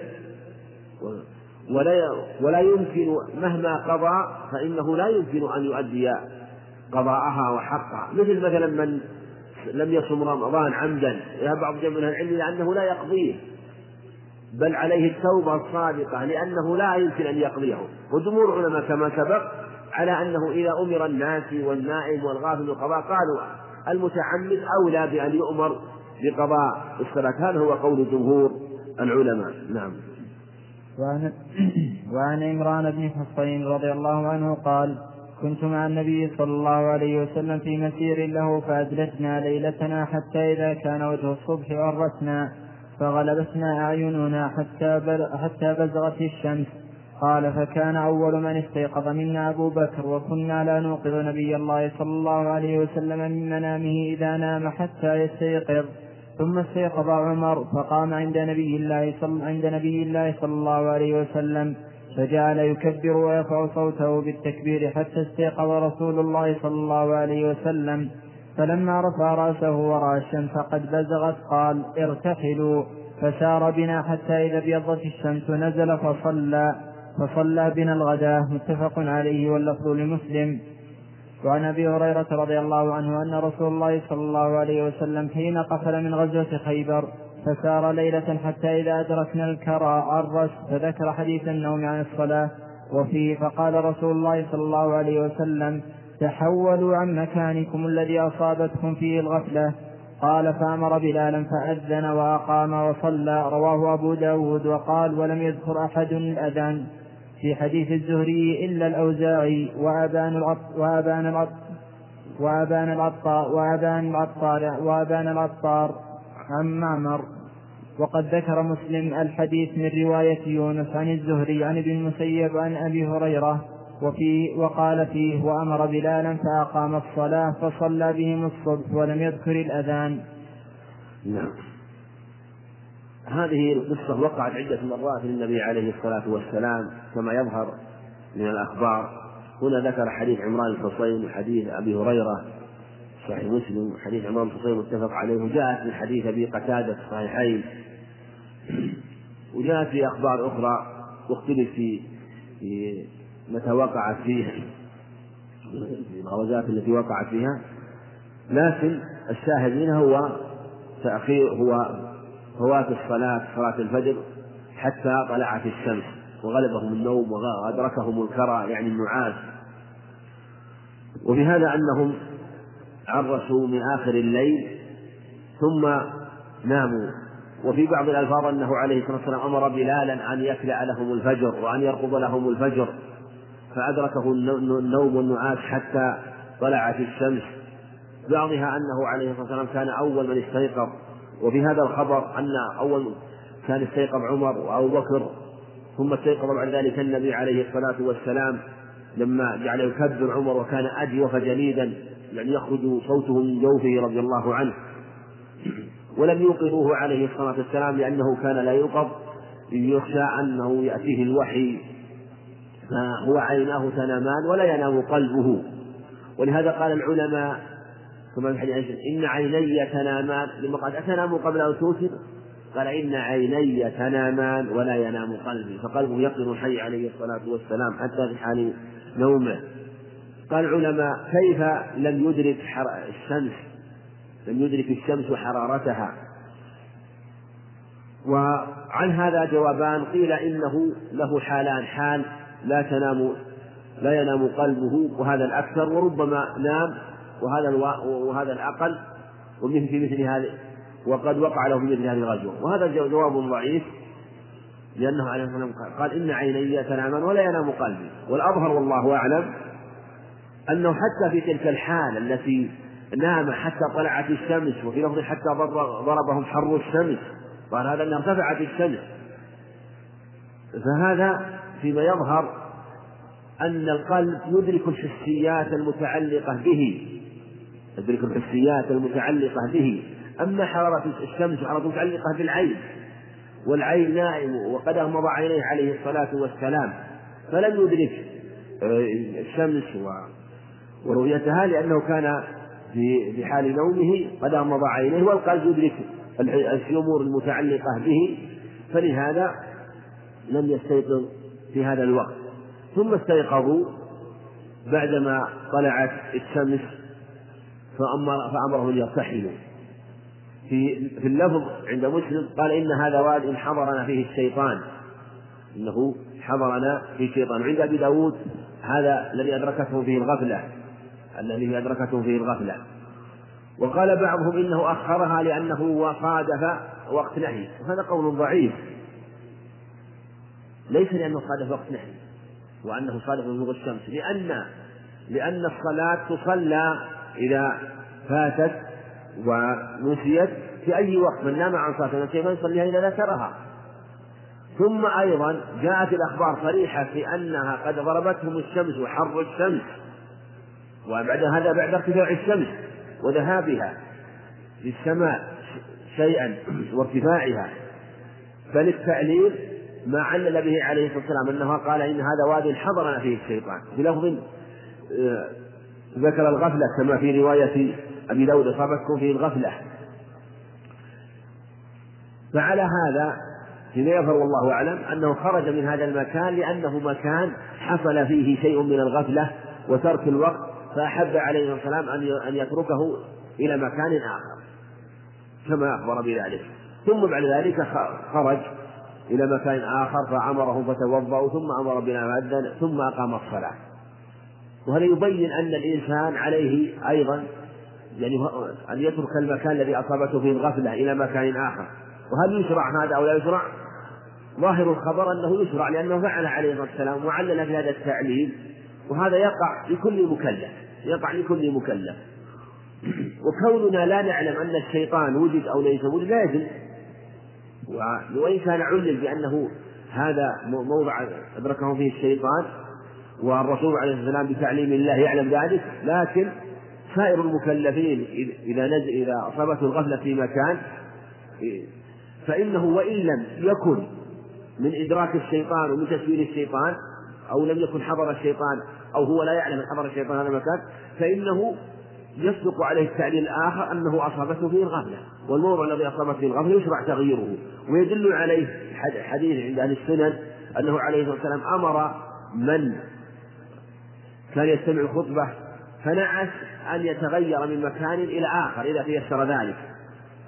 ولا يمكن مهما قضى فإنه لا يمكن أن يؤدي قضاءها وحقها. مثل مثلا من لم يصم رمضان عمدا يذهب بعض من العلم إلى أنه لا يقضيه. بل عليه التوبة الصادقة لأنه لا يمكن أن يقضيه. وجمهور العلماء كما سبق على أنه إذا أمر الناس والنائم والغافل بالقضاء قالوا المتعمد أولى بأن يؤمر بقضاء الصلاة. هذا هو قول جمهور العلماء. نعم. وعن, وعن عمران بن حصين رضي الله عنه قال كنت مع النبي صلى الله عليه وسلم في مسير له فأدلجنا ليلتنا حتى إذا كان وجه الصبح عرسنا فغلبتنا أعيننا حتى حتى بزغت الشمس. قال فكان أول من استيقظ منا أبو بكر وكنا لا نوقظ نبي الله صلى الله عليه وسلم من منامه إذا نام حتى يستيقظ. ثم استيقظ عمر فقام عند نبي الله صلى عند نبي الله صلى الله عليه وسلم. فجعل يكبر ويرفع صوته بالتكبير حتى استيقظ رسول الله صلى الله عليه وسلم. فلما رفع رأسه ورأى الشمس قد بزغت قال ارتحلوا. فسار بنا حتى إذا ابيضت الشمس نزل فصلى. فصلى بنا الغداة متفق عليه واللفظ لمسلم. وعن أبي هريرة رضي الله عنه أن رسول الله صلى الله عليه وسلم حين قفل من غزوة خيبر فسار ليلة حتى إذا أدركنا الكرى عرس فذكر حديث النوم عن الصلاة وفيه فقال رسول الله صلى الله عليه وسلم تحولوا عن مكانكم الذي أصابتكم فيه الغفلة. قال فأمر بلالا فأذن وأقام وصلى. رواه أبو داود وقال ولم يذكر أحد الأذان. في حديث الزهري إلا الأوزاعي وأبان العط وأبان العط وأبان العطار وأبان العطار وأبان العطار عن معمر. وقد ذكر مسلم الحديث من رواية يونس عن الزهري عن ابن المسيب عن أبي هريرة وفي وقال فيه وأمر بلالا فأقام الصلاة فصلى بهم الصبح ولم يذكر الأذان. نعم. هذه القصة وقعت عدة مرات للنبي عليه الصلاة والسلام كما يظهر من الأخبار. هنا ذكر حديث عمران الحصين وحديث أبي هريرة صحيح مسلم وحديث عمران الحصين متفق عليه. وجاءت من حديث أبي قتادة في الصحيحين وجاءت في أخبار أخرى واختلف في متى وقعت فيها في الغزوات التي وقعت فيها. لكن الشاهد منها هو تأخير هو فوات الصلاة صلاة الفجر حتى طلعت الشمس وغلبهم النوم وأدركهم الكرى يعني النعاس. وفي هذا أنهم عرسوا من آخر الليل ثم ناموا. وفي بعض الألفاظ أنه عليه الصلاة والسلام أمر بلالا أن يكلأ لهم الفجر وأن يرقض لهم الفجر. فأدركه النوم والنعاس حتى طلعت الشمس. بعضها أنه عليه الصلاة والسلام كان أول من استيقظ. وفي هذا الخبر أن أول كان استيقظ عمر وأبو بكر ثم استيقظ بعد ذلك النبي عليه الصلاة والسلام لما جعل يكبر عمر وكان أجوف جليدا يعني يخرج صوته من جوفه رضي الله عنه. ولم يوقظوه عليه الصلاة والسلام لأنه كان لا يوقظ يخشى أنه يأتيه الوحي. فهو عيناه تنامان ولا ينام قلبه. ولهذا قال العلماء كما في حديث إن عيني تنامان لما قال أتنام قبل أن توتر قال إن عيني تنامان ولا ينام قلبي. فقلبه يقظ الحي عليه الصلاة والسلام حتى في حال نومه. قال العلماء كيف لم يدرك الشمس لم يدرك الشمس حرارتها. وعن هذا جوابان قيل إنه له حالان حال لا تنام لا ينام قلبه وهذا الأكثر وربما نام وهذا وهذا الأقل ومثل في مثل هذه وقد وقع له في مثل هذه الغزوة وهذا جواب ضعيف لأنه عليه الصلاة والسلام قال إن عيني تنامان ولا ينام قلبي. والأظهر والله أعلم أنه حتى في تلك الحالة التي نام حتى طلعت الشمس وفي لفظ حتى ضربهم حر الشمس قال هذا أنها ارتفعت الشمس. فهذا فيما يظهر أن القلب يدرك الحسيات المتعلقة به يدرك الحسيات المتعلقة به. أما حرارة الشمس حرارة متعلقة بالعين والعين نائم وقد أغمض عينيه عليه الصلاة والسلام فلم يدرك آه، الشمس ورؤيتها لأنه كان في في حال نومه قد أغمض عينيه والقلب يدرك الأمور المتعلقة به فلهذا لم يستيقظ في هذا الوقت. ثم استيقظوا بعدما طلعت الشمس فأمر فأمرهم أن يرتحلوا. في في اللفظ عند مسلم قال إن هذا واد حضرنا فيه الشيطان. إنه حضرنا فيه الشيطان. عند أبي داود هذا الذي أدركته فيه الغفلة. الذي أدركته فيه الغفلة. وقال بعضهم إنه أخرها لأنه صادف وقت نهي. وهذا قول ضعيف. ليس لأنه صادف وقت نهي وأنه صادف بلوغ الشمس. لأن لأن الصلاة تصلى إذا فاتت ونسيت في أي وقت. من نام عن صلاة كيف يصليها إذا ذكرها. ثم أيضا جاءت الأخبار صريحة في أنها قد ضربتهم الشمس وحر الشمس. وبعد هذا بعد ارتفاع الشمس وذهابها في السماء شيئا وارتفاعها. فللتعليل ما علل به عليه الصلاة والسلام أنه قال إن هذا واد حضرنا فيه الشيطان. بلفظ آه، ذكر الغفلة كما في رواية أبي داود أصابتكم فيه الغفلة. فعلى هذا فيما يظهر والله أعلم أنه خرج من هذا المكان لأنه مكان حصل فيه شيء من الغفلة وترك الوقت فأحب عليه والسلام أن يتركه إلى مكان آخر كما أخبر بذلك. ثم بعد ذلك خرج إلى مكان آخر فأمرهم فتوضأوا ثم أمر بنا فأذن ثم أقام الصلاة. وهذا يبين أن الإنسان عليه أيضا يعني أن يترك المكان الذي أصابته فيه الغفلة إلى مكان آخر؟ وهل يشرع هذا أو لا يشرع؟ ظاهر الخبر أنه يشرع لأنه فعل عليه الصلاة والسلام وعلل في هذا التعليل وهذا يقع لكل مكلف. يقع لكل مكلف. وكوننا لا نعلم أن الشيطان وجد أو ليس وجد لا يجب وإن كان علل بأنه هذا موضع أدركه فيه الشيطان والرسول عليه الصلاة والسلام بتعليم الله يعلم ذلك لكن سائر المكلفين إذا نزل إذا أصابته الغفلة في مكان فإنه وإن لم يكن من إدراك الشيطان ومن تسوير الشيطان أو لم يكن حضر الشيطان أو هو لا يعلم أن حضر الشيطان هذا المكان فإنه يصدق عليه التعليل الآخر أنه أصابته فيه الغفلة والموضع الذي أصابته فيه الغفلة يشرع تغييره ويدل عليه حديث عند أهل السنن أنه عليه الصلاة والسلام أمر من كان يستمع الخطبة فنعس أن يتغير من مكان إلى آخر إذا تيسر ذلك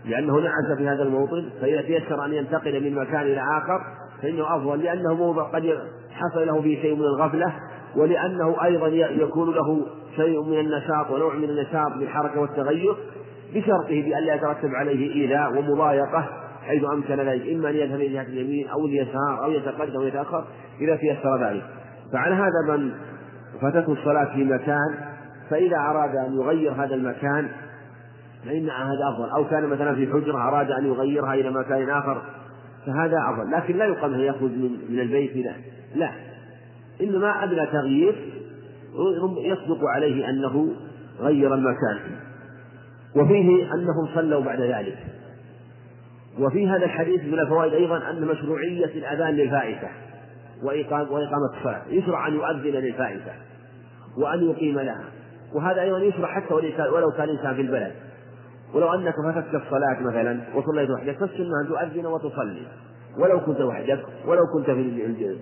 لأنه نعس في هذا الموطن فإذا تيسر أن ينتقل من مكان إلى آخر فإنه أفضل لأنه موضع قد حصل له فيه شيء من الغفلة ولأنه أيضا يكون له شيء من النشاط ونوع من النشاط بالحركة والتغير بشرطه بألا يترتب عليه إيذاء ومضايقة حيث أمكن ذلك إما أن يذهب إلى جهة اليمين أو اليسار أو يتقدم أو يتأخر إذا تيسر ذلك. فعلى هذا من فاتته الصلاة في مكان فإذا أراد أن يغير هذا المكان فإن هذا أفضل. أو كان مثلا في حجرة أراد أن يغيرها إلى مكان آخر فهذا أفضل. لكن لا يقال أنه يخرج من البيت لا لا. إنما أدنى تغيير يصدق عليه أنه غير المكان. وفيه أنهم صلوا بعد ذلك. وفي هذا الحديث من الفوائد أيضا أن مشروعية الأذان للفائتة وإقامة الصلاة. يشرع أن يؤذن للفائتة وأن يقيم لها. وهذا أيضا يشرع حتى ولو كان الإنسان في البلد. ولو أنك فاتتك الصلاة مثلا وصليت وحدك فالسنة أن تؤذن وتصلي. ولو كنت وحدك ولو كنت في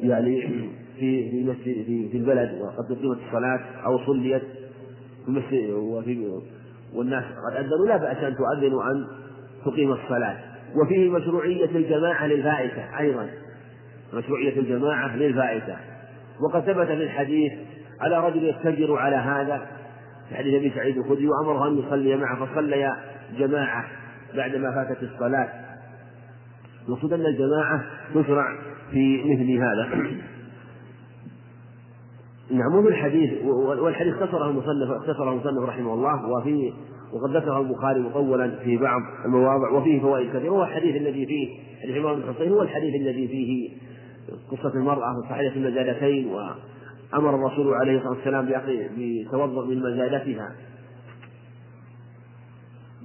يعني في في مسجد في, في البلد وقد أقيمت الصلاة أو صليت في المسجد وفي والناس قد أذنوا لا بأس أن تؤذن وأن تقيم الصلاة. وفيه مشروعية الجماعة للفائتة أيضا. مشروعية الجماعة للفائتة. وقد ثبت في الحديث على رجل يتجر على هذا؟ في حديث أبي سعيد الخدري وأمره أن يصلي معه فصليا جماعة بعدما فاتت الصلاة. المقصود أن الجماعة تشرع في مثل هذا. نعم وفي الحديث والحديث اختصره المصنف اختصره المصنف رحمه الله وفي وقد ذكره البخاري مطولا في بعض المواضع وفيه فوائد كثيرة هو الحديث الذي فيه عمران بن حصين هو الحديث الذي فيه قصة المرأة صحيحة المزادتين وأمر الرسول عليه الصلاة والسلام بتوضؤ من مزادتها.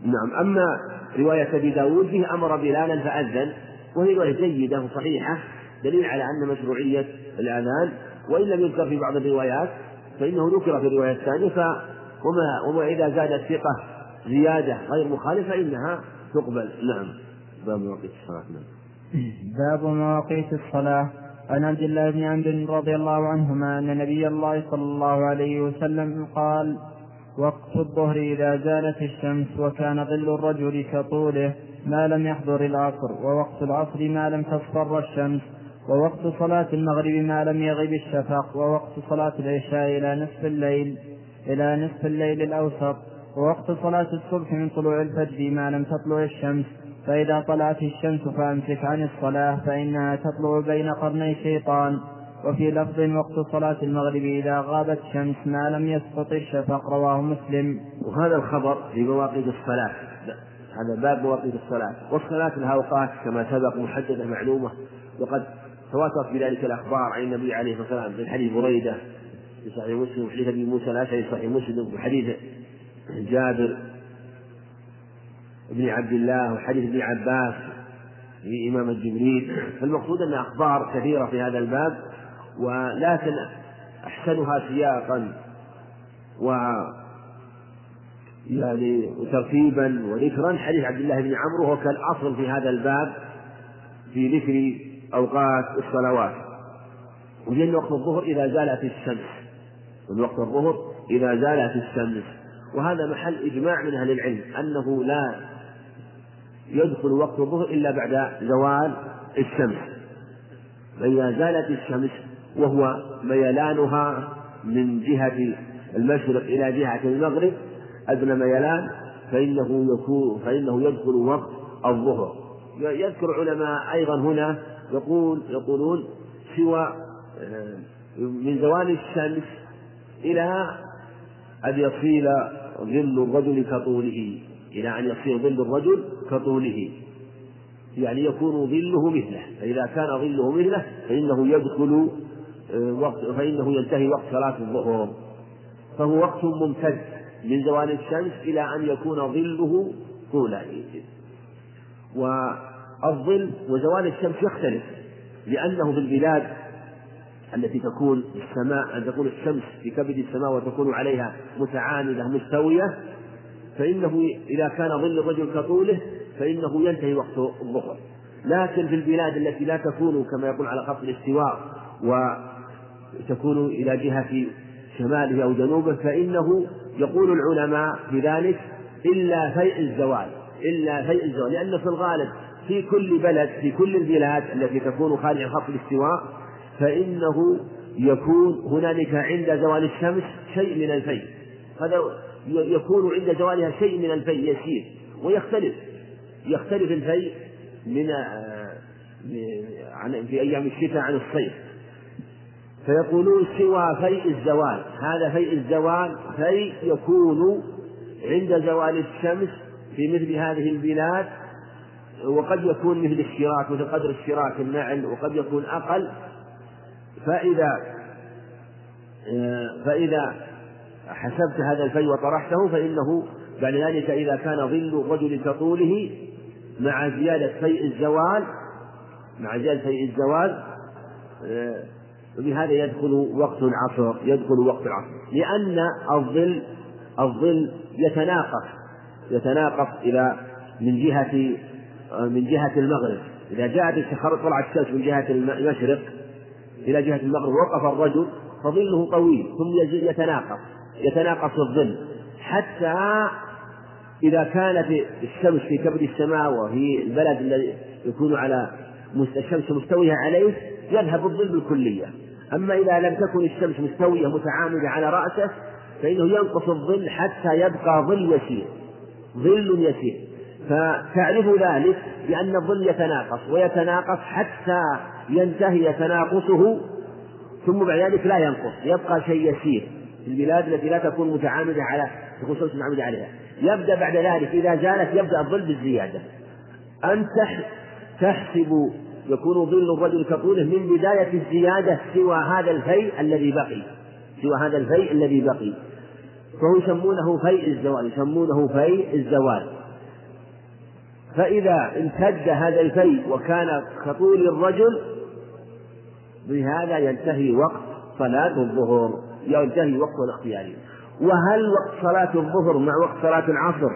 نعم أما رواية أبي داود فيه أمر بلالا فأذن وهي رواية جيدة وصحيحة دليل على أن مشروعية الأذان وإن لم يذكر في بعض الروايات فإنه ذكر في الرواية الثانية وما وما إذا زاد الثقة زيادة غير مخالفة فإنها تقبل. نعم. باب مواقيت الصلاة. نعم. باب مواقيت الصلاة. عن عبد الله بن عمرو رضي الله عنهما أن نبي الله صلى الله عليه وسلم قال وقت الظهر إذا زالت الشمس وكان ظل الرجل كطوله ما لم يحضر العصر ووقت العصر ما لم تصفر الشمس ووقت صلاة المغرب ما لم يغب الشفق ووقت صلاة العشاء إلى نصف الليل إلى نصف الليل الأوسط ووقت صلاة الصبح من طلوع الفجر ما لم تطلع الشمس. فإذا طلعت الشمس فأمسك عن الصلاة فإنها تطلع بين قرني شيطان وفي لفظ وقت صلاة المغرب إذا غابت الشمس ما لم يسقط الشفق رواه مسلم. وهذا الخبر في مواقيت الصلاة. هذا باب مواقيت الصلاة. والصلاة لها أوقات كما سبق محددة معلومة وقد تواترت بذلك الأخبار عن النبي عليه الصلاة والسلام في حديث بريدة في صحيح مسلم وحديث أبي موسى الأشعري في صحيح مسلم وحديث جابر بن عبد الله وحديث ابن عباس في إمامة جبريل فالمقصود أن أخبار كثيرة في هذا الباب ولكن أحسنها سياقا و يعني ترتيبا وذكرا. حديث عبد الله بن عمرو وهو كالأصل في هذا الباب في ذكر أوقات الصلوات. وجن وقت الظهر إذا زالت الشمس. من وقت الظهر إذا زالت الشمس. وهذا محل إجماع من أهل العلم أنه لا يدخل وقت الظهر إلا بعد زوال الشمس. فإذا زالت الشمس وهو ميلانها من جهة المشرق إلى جهة المغرب أدنى ميلان فإنه يكون فإنه يدخل وقت الظهر. يذكر علماء أيضا هنا يقول يقولون سوى آه، من زوال الشمس إلى أن يصير ظل الرجل كطوله. إلى أن يصير ظل الرجل كطوله. يعني يكون ظله مثله. فإذا كان ظله مثله فإنه يدخل آه، وقت فإنه ينتهي وقت صلاة الظهر. فهو وقت ممتد من زوال الشمس إلى أن يكون ظله طولا الظل وزوال الشمس يختلف لأنه في البلاد التي تكون السماء أن تكون الشمس في كبد السماء وتكون عليها متعامدة مستوية فإنه إذا كان ظل الرجل كطوله فإنه ينتهي وقت الظهر. لكن في البلاد التي لا تكون كما يقول على خط الاستواء وتكون إلى جهة شماله أو جنوبه فإنه يقول العلماء بذلك إلا فيء الزوال إلا فيء الزوال لأن في الغالب في كل بلد في كل البلاد التي تكون خارج خط الاستواء فإنه يكون هنالك عند زوال الشمس شيء من الفيء. هذا يكون عند زوالها شيء من الفيء يسير ويختلف. يختلف الفيء من آه، عن في أيام الشتاء عن الصيف. فيقولون سوى فيء الزوال. هذا فيء الزوال فيء يكون عند زوال الشمس في مثل هذه البلاد وقد يكون مثل الشراك مثل قدر الشراك النعل وقد يكون أقل فإذا آه، فإذا حسبت هذا الفيء وطرحته فإنه بعد ذلك إذا كان ظل الرجل كطوله مع زيادة فيء الزوال مع زيادة فيء الزوال آه، بهذا يدخل وقت العصر يدخل وقت العصر. لأن الظل الظل يتناقص يتناقص إلى من جهة من جهة المغرب. إذا جاءت طلعت الشمس من جهة المشرق إلى جهة المغرب وقف الرجل فظله طويل ثم يتناقص يتناقص الظل. حتى إذا كانت الشمس في كبد السماء وفي البلد الذي يكون على الشمس مستوية عليه يذهب الظل بالكلية. أما إذا لم تكن الشمس مستوية متعامدة على رأسه فإنه ينقص الظل حتى يبقى ظل يسير. ظل يسير. فتعرف ذلك بأن الظل يتناقص ويتناقص حتى ينتهي تناقصه ثم بعد ذلك لا ينقص يبقى شيء يسير في البلاد التي لا تكون متعامدة على تكون متعامدة عليها. يبدأ بعد ذلك إذا زالت يبدأ الظل بالزيادة. أن تحسب يكون ظل الرجل كطوله من بداية الزيادة سوى هذا الفيء الذي بقي سوى هذا الفيء الذي بقي. فهو يسمونه فيء الزوال يسمونه فيء الزوال. فإذا امتد هذا الفيء وكان كطول الرجل بهذا ينتهي وقت صلاة الظهر ينتهي وقت الاختياري وهل وقت صلاة الظهر مع وقت صلاة العصر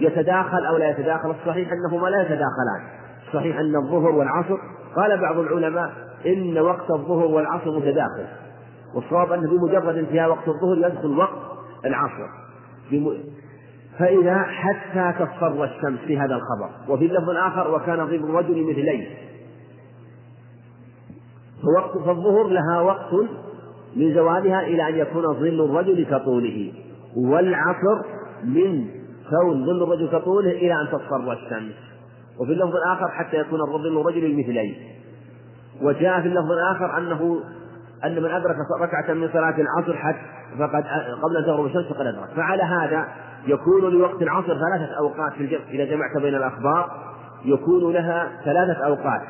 يتداخل أو لا يتداخل؟ الصحيح أنهما لا يتداخلان. صحيح أن الظهر والعصر قال بعض العلماء إن وقت الظهر والعصر متداخل. والصواب أنه بمجرد انتهاء وقت الظهر يدخل وقت العصر. فإذا حتى تصفر الشمس في هذا الخبر. وفي اللفظ الآخر وكان ظل الرجل مثليه فوقت فالظهر لها وقت من زوالها إلى أن يكون ظل الرجل كطوله. والعصر من كون ظل الرجل كطوله إلى أن تصفر الشمس. وفي اللفظ الآخر حتى يكون ظل الرجل مثليه وجاء في اللفظ الآخر أنه أن من أدرك ركعة من صلاة العصر حتى فقد قبل أن تغرب الشمس فقد أدرك. فعلى هذا يكون لوقت العصر ثلاثة أوقات في الجمع إذا جمعت بين الأخبار يكون لها ثلاثة أوقات.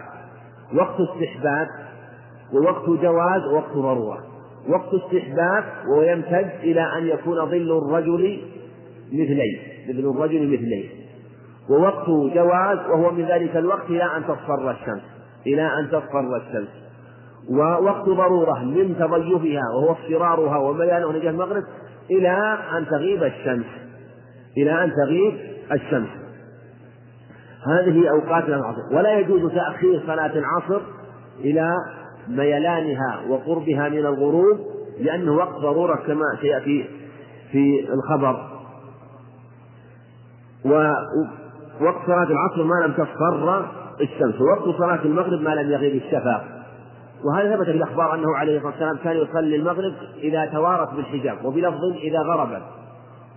وقت استحباب ووقت جواز ووقت ضرورة. وقت استحباب ويمتد إلى أن يكون ظل الرجل مثليه ظل الرجل مثليه ووقت جواز وهو من ذلك الوقت إلى أن تصفر الشمس إلى أن تصفر الشمس. ووقت ضرورة من تضيفها وهو اصفرارها وميلانه نجاه المغرب إلى أن تغيب الشمس. إلى أن تغيب الشمس. هذه أوقات العصر ولا يجوز تأخير صلاة العصر إلى ميلانها وقربها من الغروب لأنه وقت ضرورة كما سيأتي في الخبر. ووقت صلاة العصر ما لم تصفر الشمس ووقت صلاة المغرب ما لم يغيب الشفق وهذا ثبت في الأخبار أنه عليه الصلاة والسلام كان يصلي المغرب إذا توارت بالحجاب وبلفظ إذا غربت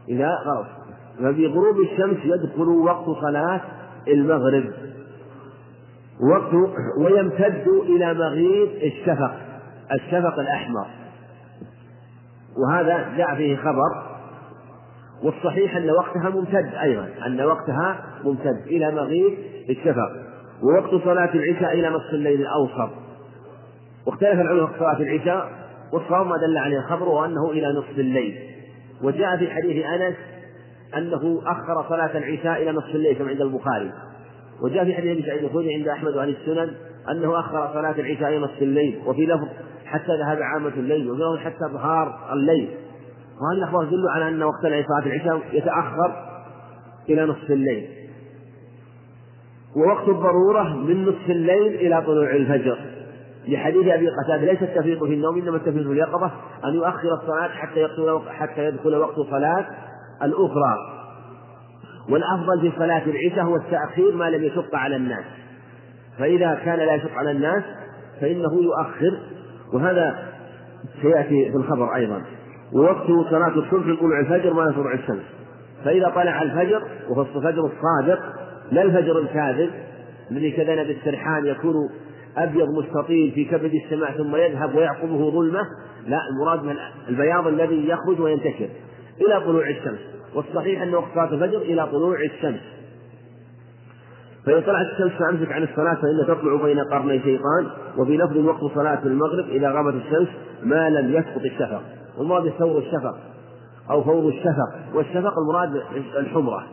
إذا غرب. فبغروب الشمس يدخل وقت صلاة المغرب. وقت ويمتد إلى مغيب الشفق الشفق الأحمر. وهذا جاء فيه خبر. والصحيح أن وقتها ممتد أيضا أن وقتها ممتد إلى مغيب الشفق. ووقت صلاة العشاء إلى نصف الليل الأوسط. واختلف العلماء في صلاة العشاء والصواب ما دل عليه الخبر وأنه إلى نصف الليل. وجاء في حديث أنس أنه أخر صلاة العشاء إلى نصف الليل كما عند البخاري. وجاء في حديث أبي سعيد الخدري عند أحمد وعن السنن أنه أخر صلاة العشاء إلى نصف الليل وفي لفظ حتى ذهب عامة الليل وفي لفظ حتى ظهار الليل. وهذه الأخبار تدل على أن وقت صلاة العشاء يتأخر إلى نصف الليل. ووقت الضرورة من نصف الليل إلى طلوع الفجر. لحديث أبي قتادة ليس التفريط في النوم إنما التفريط في اليقظة أن يؤخر الصلاة حتى يدخل حتى يدخل وقت صلاة الأخرى. والأفضل في صلاة العشاء هو التأخير ما لم يشق على الناس. فإذا كان لا يشق على الناس فإنه يؤخر. وهذا سيأتي في الخبر أيضا. ووقت صلاة الصبح طلوع الفجر ما يطلع الشمس. فإذا طلع الفجر وهو الفجر الصادق لا الفجر الكاذب الذي كذا بالسرحان يكون أبيض مستطيل في كبد السماء ثم يذهب ويعقبه ظلمة لا المراد من البياض الذي يخرج وينتشر. إلى طلوع الشمس. والصحيح أن وقت صلاة الفجر إلى طلوع الشمس. فإذا طلعت الشمس فأمسك عن الصلاة فإن تطلع بين قرني شيطان وفي لفظ وقت صلاة المغرب إذا غابت الشمس ما لم يسقط الشفق. والمراد ثور الشفق أو فور الشفق. والشفق المراد الحمرة.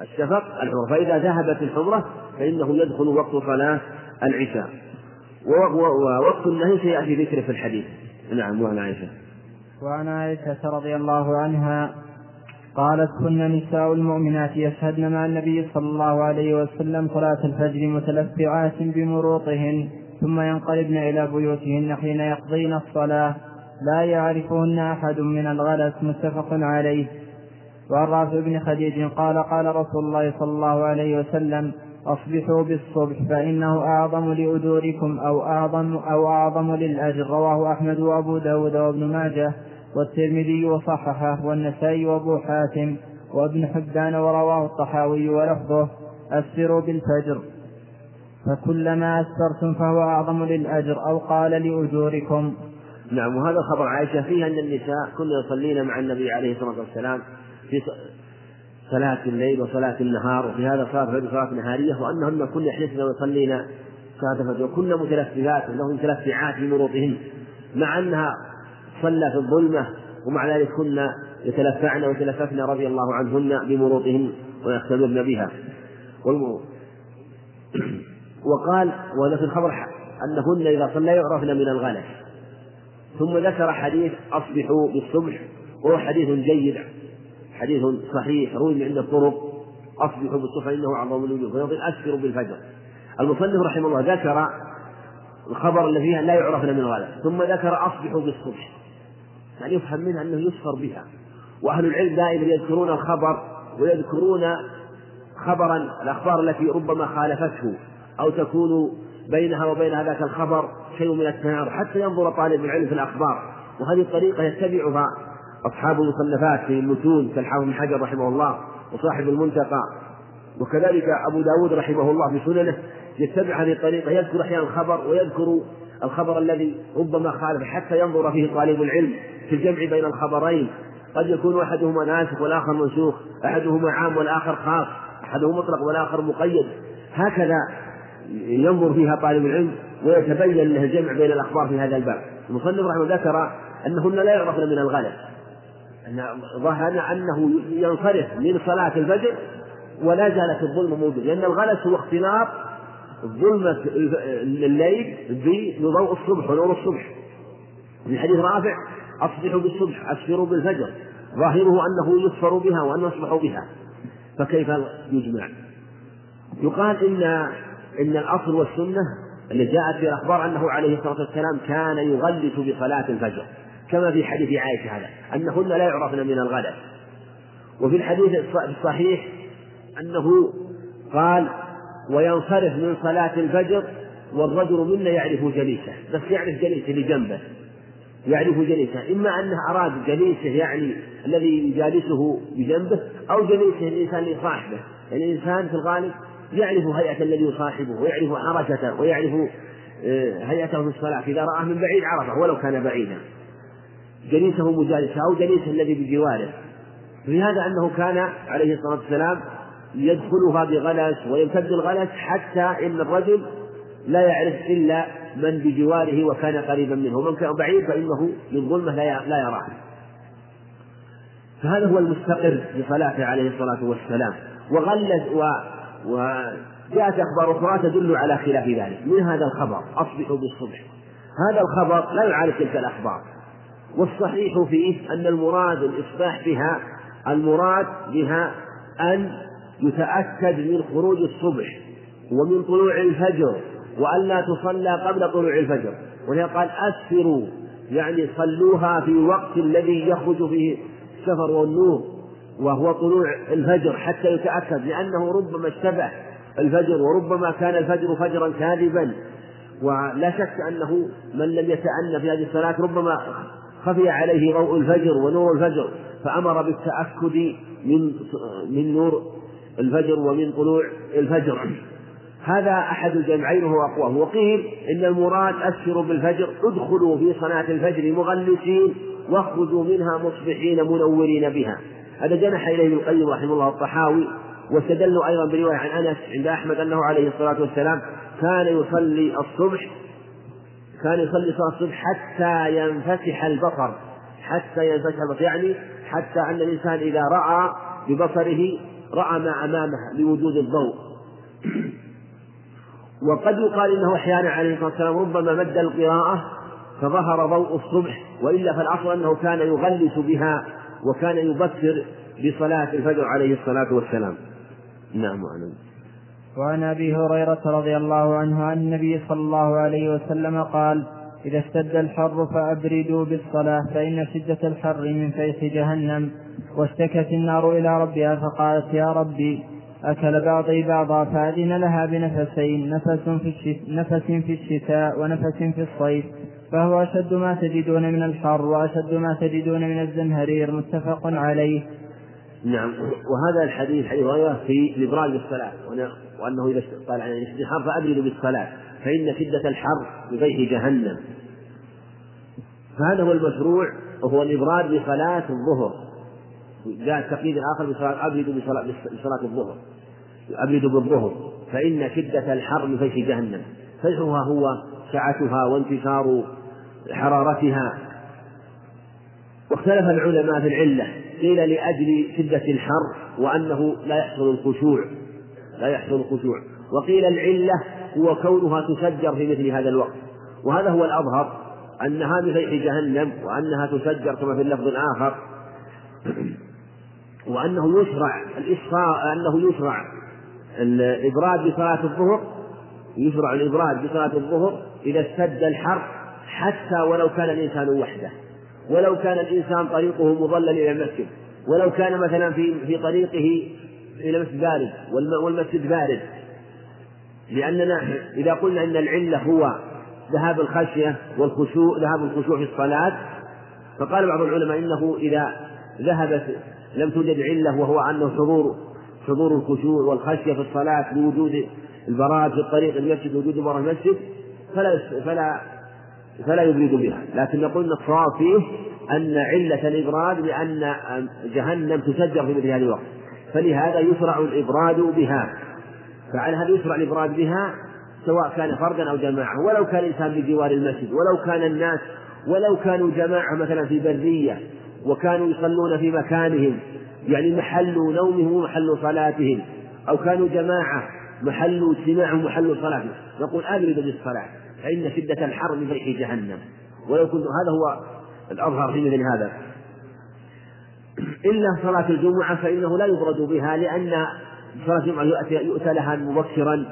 الشفق الحمرة. فإذا ذهبت الحمرة فإنه يدخل وقت صلاة العشاء. ووقت النهي سيأتي ذكره في الحديث. نعم وعن عائشة. وعن عائشة رضي الله عنها قالت كن نساء المؤمنات يشهدن مع النبي صلى الله عليه وسلم صلاة الفجر متلفعات بمروطهن ثم ينقلبن إلى بيوتهن حين يقضين الصلاة. لا يعرفهن أحد من الغلس متفق عليه. وعن رافع بن خديج قال قال رسول الله صلى الله عليه وسلم أصبحوا بالصبح فإنه أعظم لأجوركم أو أعظم أو أعظم للأجر. رواه أحمد وأبو داود وابن ماجه والترمذي وصححه والنسائي وأبو حاتم وابن حبان ورواه الطحاوي ولفظه أسروا بالفجر. فكلما أسرتم فهو أعظم للأجر أو قال لأجوركم. نعم وهذا خبر عائشة فيه أن النساء كن يصلين مع النبي عليه الصلاة والسلام في صلاة الليل وصلاة النهار وفي هذا صلاة الفجر صلاة نهارية وأنهن كن يحلفن ويصلين صلاة الفجر وكن متلفعات له متلفعات في مروطهن مع أنها صلى في الظلمة ومع ذلك كن يتلفعن ويتلففن رضي الله عنهن بمروطهن ويختبرن بها. وقال وهذا في الخبر أنهن إذا صلى يعرفن من الغلس ثم ذكر حديث أصبحوا بالصبح وهو حديث جيد. حديث صحيح روي من عند الطرق. أصبحوا بالصبح إنه أعظم الوجوه فيقول أسفروا بالفجر. المصنف رحمه الله ذكر الخبر الذي فيها لا يعرفن من الغلس ثم ذكر أصبحوا بالصبح. يعني يفهم منها أنه يسفر بها. وأهل العلم دائما يذكرون الخبر ويذكرون خبرا الأخبار التي ربما خالفته أو تكون بينها وبين ذاك الخبر شيء من التناظر حتى ينظر طالب العلم في الأخبار وهذه الطريقة يتبعها أصحاب المصنفات في المتون كالحافظ بن حجر رحمه الله وصاحب المنتقى وكذلك أبو داود رحمه الله في سننه يتبع هذه الطريقة يذكر أحيانا الخبر ويذكر الخبر الذي ربما خالف حتى ينظر فيه طالب العلم في الجمع بين الخبرين. قد يكون أحدهما ناسخ والآخر منسوخ أحدهما عام والآخر خاص أحدهما مطلق والآخر مقيد. هكذا ينظر فيها طالب العلم ويتبين له الجمع بين الأخبار في هذا الباب. المصنف رحمه ذكر أنهن لا يعرفن من الغلس أن ظهر أنه ينصرف من صلاة الفجر ولا زالت الظلمة موجودة لأن الغلس هو اختلاط ظلمة الليل بضوء الصبح ونور الصبح. في حديث رافع أصبحوا بالصبح أسفروا بالفجر. ظاهره أنه يسفر بها وأن يصبح بها. فكيف يجمع؟ يقال إن إن الأصل والسنة اللي جاءت في الأخبار أنه عليه الصلاة والسلام كان يغلس بصلاة الفجر. كما في حديث عائشة هذا أنهن لا يعرفن من الغلس وفي الحديث الصحيح أنه قال وينصرف من صلاة الفجر والرجل منا يعرف جليسه. بس يعرف جليسه اللي جنبه. يعرف جليسه. إما أنه أراد جليسه يعني الذي يجالسه بجنبه أو جليسه الإنسان لصاحبه يعني الإنسان في الغالب يعرف هيئة الذي يصاحبه ويعرف حركته ويعرف آه، هيئته في الصلاة. إذا رآه من بعيد عرفه ولو كان بعيدا. جليسه مجالسه أو جليسه الذي بجواره. في هذا أنه كان عليه الصلاة والسلام يدخلها بغلس ويمتد الغلس حتى إن الرجل لا يعرف إلا من بجواره وكان قريبا منه. ومن كان بعيد فإنه للظلمة لا يراه فهذا هو المستقر بصلاته عليه الصلاة والسلام. وغلس وجاءت أخبار أخرى تدل على خلاف ذلك. من هذا الخبر؟ أصبحوا بالصبح. هذا الخبر لا يعارض تلك الأخبار. والصحيح فيه أن المراد الإصباح بها المراد بها أن يتأكد من خروج الصبح ومن طلوع الفجر وأن لا تصلى قبل طلوع الفجر. ولهذا قال أسفروا يعني صلوها في الوقت الذي يخرج فيه السفر والنور وهو طلوع الفجر حتى يتأكد لأنه ربما اشتبه الفجر وربما كان الفجر فجرا كاذبا. ولا شك أنه من لم يتأن في هذه الصلاة ربما خفي عليه ضوء الفجر ونور الفجر فأمر بالتأكد من من نور الفجر ومن طلوع الفجر. هذا أحد الجمعين وهو أقواه وقيل إن المراد أسفروا بالفجر ادخلوا في صلاة الفجر مغلسين واخرجوا منها مصبحين منورين بها. هذا جنح إليه ابن القيم رحمه الله الطحاوي واستدلوا أيضا برواية عن أنس عند أحمد أنه عليه الصلاة والسلام كان يصلي الصبح كان يصلي صلاة الصبح حتى ينفتح البصر حتى ينفتح البصر. يعني حتى أن الإنسان إذا رأى ببصره رأى ما أمامه لوجود الضوء. وقد يقال إنه أحيانا عليه الصلاة والسلام ربما مد القراءة فظهر ضوء الصبح وإلا فالأصل أنه كان يغلس بها وكان يبكر بصلاة الفجر عليه الصلاة والسلام. نعم وعن وعن أبي هريرة رضي الله عنه عن النبي صلى الله عليه وسلم قال إذا اشتد الحر فأبردوا بالصلاة فإن شدة الحر من فيح جهنم واشتكت النار إلى ربها فقالت يا ربي أكل بعضي بعضا فأذن لها بنفسين نفس في. نفس في الشتاء ونفس في الصيف فهو أشد ما تجدون من الحر وأشد ما تجدون من الزمهرير متفق عليه نعم وهذا الحديث حديث في الإبراد بالصلاة وأنه إذا قال عن الحر فأبردوا بالصلاة فإن شدة الحر بغيث جهنم. فهذا هو المشروع وهو الإبراد بصلاة الظهر. جاء التقييد الآخر بصلاة أبردوا بصلاة الظهر. أبردوا بالظهر. فإن شدة الحر فيح جهنم. فيحها هو سعتها وانتشار حرارتها. واختلف العلماء في العلة. قيل لأجل شدة الحر وأنه لا يحصل الخشوع. لا يحصل الخشوع. وقيل العلة هو كونها تسجر في مثل هذا الوقت. وهذا هو الأظهر أنها بفيح جهنم وأنها تسجر كما في اللفظ الآخر. وأنه يشرع الإسراء أنه يشرع الإبراد بصلاة الظهر يشرع الإبراد بصلاة الظهر إذا اشتد الحر حتى ولو كان الإنسان وحده. ولو كان الإنسان طريقه مظلل إلى المسجد. ولو كان مثلا في في طريقه إلى مسجد بارد والمسجد بارد. لأننا إذا قلنا أن العلة هو ذهاب الخشية والخشوع ذهاب الخشوع في الصلاة فقال بعض العلماء إنه إذا ذهبت لم توجد علة وهو أنه حضور حضور الخشوع والخشية في الصلاة لوجود البراد في الطريق المسجد وجود برا المسجد فلا فلا فلا يبرد بها، لكن نقول إن الصواب فيه أن علة الإبراد بأن جهنم تسجر في مثل هذه الوقت، فلهذا يشرع الإبراد بها، فعلى هذا يشرع الإبراد بها سواء كان فردا أو جماعة، ولو كان الإنسان بجوار المسجد، ولو كان الناس ولو كانوا جماعة مثلا في برية وكانوا يصلون في مكانهم يعني محل نومهم ومحل صلاتهم أو كانوا جماعة محل اجتماعهم ومحل صلاتهم. نقول أبردوا بالصلاة فإن شدة الحر من ريح جهنم. ولو كنت هذا هو الأظهر في مثل هذا. إلا صلاة الجمعة فإنه لا يبرد بها لأن صلاة الجمعة يؤتى, لها مبكرا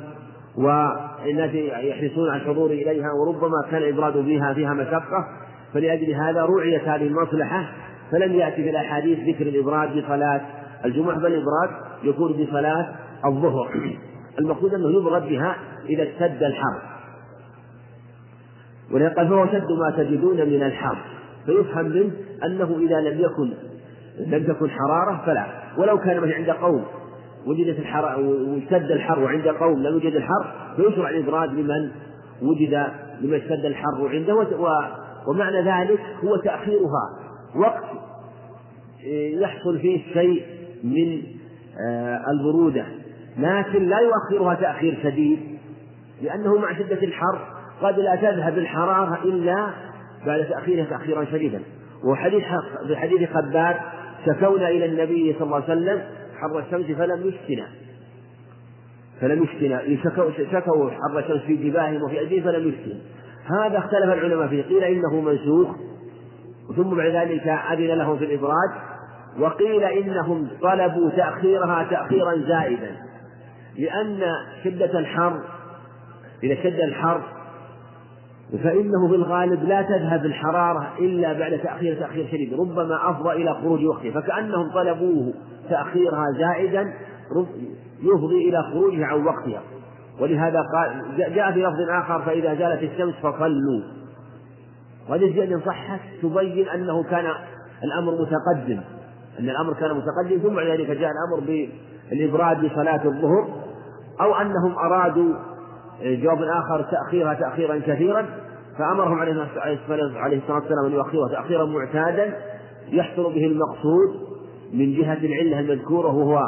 والناس يحرصون على الحضور إليها وربما كان الإبراد بها فيها مشقة فلأجل هذا رعيت هذه المصلحة فلم يأتي في الأحاديث ذكر الإبراد بصلاة الجمعة بل الإبراد يكون بصلاة الظهر. المقصود أنه يبرد بها إذا اشتد الحر. ولقد فهو شد ما تجدون من الحر. فيفهم منه أنه إذا لم يكن لم تكن حرارة فلا. ولو كان مثلا عند قوم وجدت الحر واشتد الحر وعند قوم لم يوجد الحر فيشرع الإبراد لمن وجد لمن اشتد الحر عنده ومعنى ذلك هو تأخيرها. وقت يحصل فيه شيء من آه، البرودة. لكن لا يؤخرها تأخير شديد لأنه مع شدة الحر قد لا تذهب الحرارة إلا بعد تأخيرها تأخيرا شديدا. وحديث في حديث خباب شكونا إلى النبي صلى الله عليه وسلم حر الشمس فلم يفتنا فلم يفتن شكوا, شكوا حر الشمس في جباههم وفي أيديهم فلم يفتن هذا اختلف العلماء فيه. قيل إنه منسوخ ثم بعد ذلك أذن لهم في الإبراج وقيل إنهم طلبوا تأخيرها تأخيرا زائدا لأن شدة الحر إذا شد الحر فإنه في الغالب لا تذهب الحرارة إلا بعد تأخير تأخير شديد ربما أفضى إلى خروج وقته فكأنهم طلبوه تأخيرها زائدا يفضي إلى خروجها عن وقتها. ولهذا قال جاء في لفظ آخر فإذا زالت الشمس فصلوا. وهذه الزيادة صحت تبين أنه كان الأمر متقدم. أن الأمر كان متقدم ثم بعد ذلك جاء الأمر بالإبراد بصلاة الظهر أو أنهم أرادوا جواب آخر تأخيرها تأخيرا كثيرا فأمرهم عليه الصلاة والسلام أن يؤخرها تأخيرا معتادا يحصل به المقصود من جهة العلة المذكورة وهو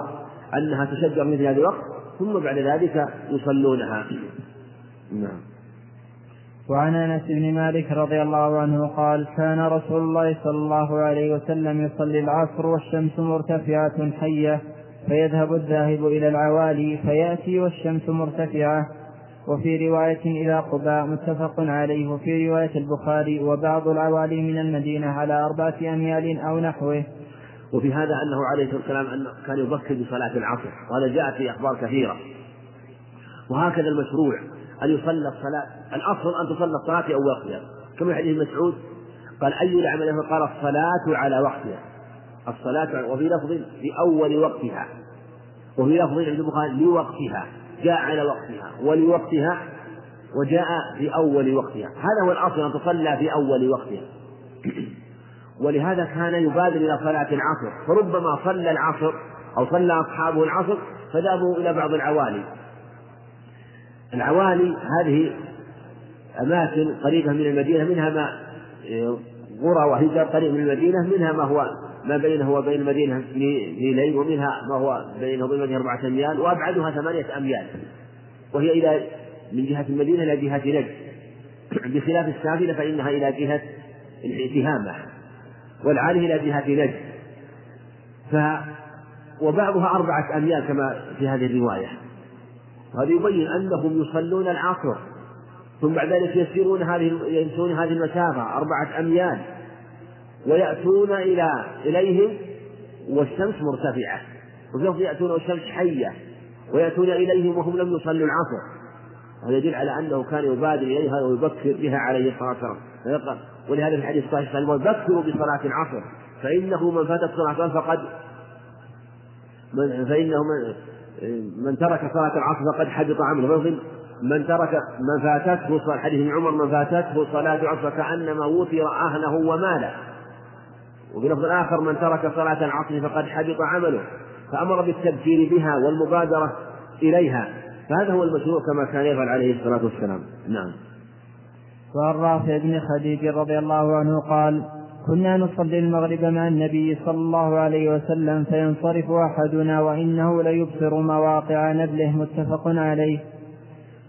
أنها تشجع مثل هذا الوقت ثم بعد ذلك يصلونها. نعم. وعن أنس بن مالك رضي الله عنه قال كان رسول الله صلى الله عليه وسلم يصلي العصر والشمس مرتفعة حية فيذهب الذاهب إلى العوالي فيأتي والشمس مرتفعة وفي رواية إلى قباء متفق عليه وفي رواية البخاري وبعض العوالي من المدينة على أربعة أميال أو نحوه. وفي هذا أنه عليه الصلاة والسلام أنه كان يبكر بصلاة العصر وهذا جاء في أخبار كثيرة. وهكذا المشروع أن يصلى الصلاة الأصل أن تصلى الصلاة في وقتها. كما حديث مسعود قال أي العمل قال الصلاة على وقتها؟ الصلاة وفي لفظ في أول وقتها. وفي لفظ عند البخاري لوقتها. جاء على وقتها ولوقتها وجاء في أول وقتها. هذا هو الأصل أن تصلى في أول وقتها. ولهذا كان يبادر إلى صلاة العصر. فربما صلى العصر أو صلى أصحابه العصر فذهبوا إلى بعض العوالي. العوالي هذه أماكن قريبة من المدينة منها ما قرى وهجر قريب من المدينة منها ما هو ما بينه وبين المدينة ميلين ومنها ما هو بينه وبين المدينة أربعة أميال وأبعدها ثمانية أميال. وهي إلى من جهة المدينة إلى جهة نجد. بخلاف السافلة فإنها إلى جهة التهامة والعالي إلى جهة نجد. ف وبعضها أربعة أميال كما في هذه الرواية. وهذا يبين أنهم يصلون العصر ثم بعد ذلك يسيرون هذه يمشون هذه المسافة أربعة أميال. ويأتون إلى إليهم والشمس مرتفعة. وفي يأتون والشمس حية؟ ويأتون إليهم وهم لم يصلوا العصر. هذا يدل على أنه كان يبادر إليها ويبكر بها عليه الصلاة والسلام. ولهذا في الحديث الصحيح قال وبكروا بصلاة العصر. فإنه من فاتت صلاة فقد من فإنه من, من ترك صلاة العصر فقد حبط عمله. من ترك من فاتته حديث ابن عمر من فاتته صلاة العصر كأنما وفر أهله وماله. وفي لفظ آخر من ترك صلاة العصر فقد حبط عمله فأمر بالتبكير بها والمبادرة إليها فهذا هو المشروع كما كان يفعل عليه الصلاة والسلام. نعم. وعن رافع بن خديج رضي الله عنه قال كنا نصلي المغرب مع النبي صلى الله عليه وسلم فينصرف أحدنا وإنه ليبصر مواقع نبله متفق عليه.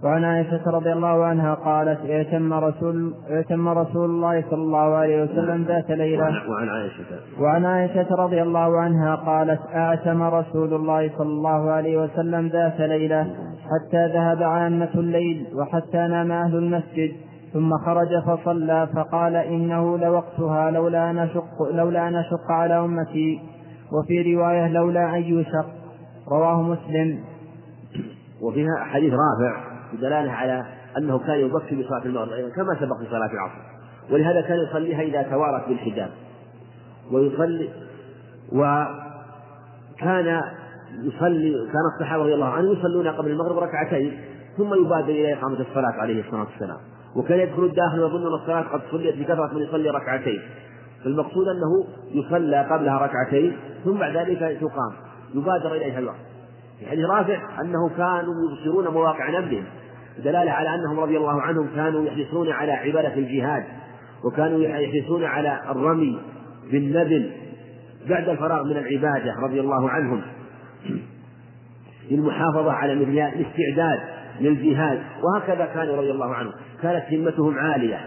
وعن عائشة رضي الله عنها قالت اعتم رسول اعتم رسول الله صلى الله عليه وسلم ذات ليلة. وعن عائشة. وعن عائشة رضي الله عنها قالت اعتم رسول الله صلى الله عليه وسلم ذات ليلة حتى ذهب عامة الليل وحتى نام أهل المسجد ثم خرج فصلى فقال إنه لوقتها لولا أن أشق لولا أن أشق على أمتي. وفي رواية لولا أن يشق رواه مسلم. وفيها حديث رافع. بدلالة على أنه كان يبكر بصلاة المغرب كما سبق في صلاة العصر. ولهذا كان يصليها إذا توارت بالحجاب. ويصلي وكان يصلي كان الصحابة رضي الله عنهم يصلون قبل المغرب ركعتين ثم يبادر إلى إقامة الصلاة عليه الصلاة والسلام. وكان يدخل الداخل ويظن أن الصلاة قد صليت بكثرة من يصلي ركعتين. فالمقصود أنه يصلى قبلها ركعتين ثم بعد ذلك تقام. يبادر إليها الوقت. حديث رافع أنه كانوا يبصرون مواقع نبلهم دلالة على أنهم رضي الله عنهم كانوا يحرصون على عبادة الجهاد وكانوا يحرصون على الرمي بالنبل بعد الفراغ من العبادة رضي الله عنهم. للمحافظة على الاستعداد للجهاد وهكذا كانوا رضي الله عنهم. كانت همتهم عالية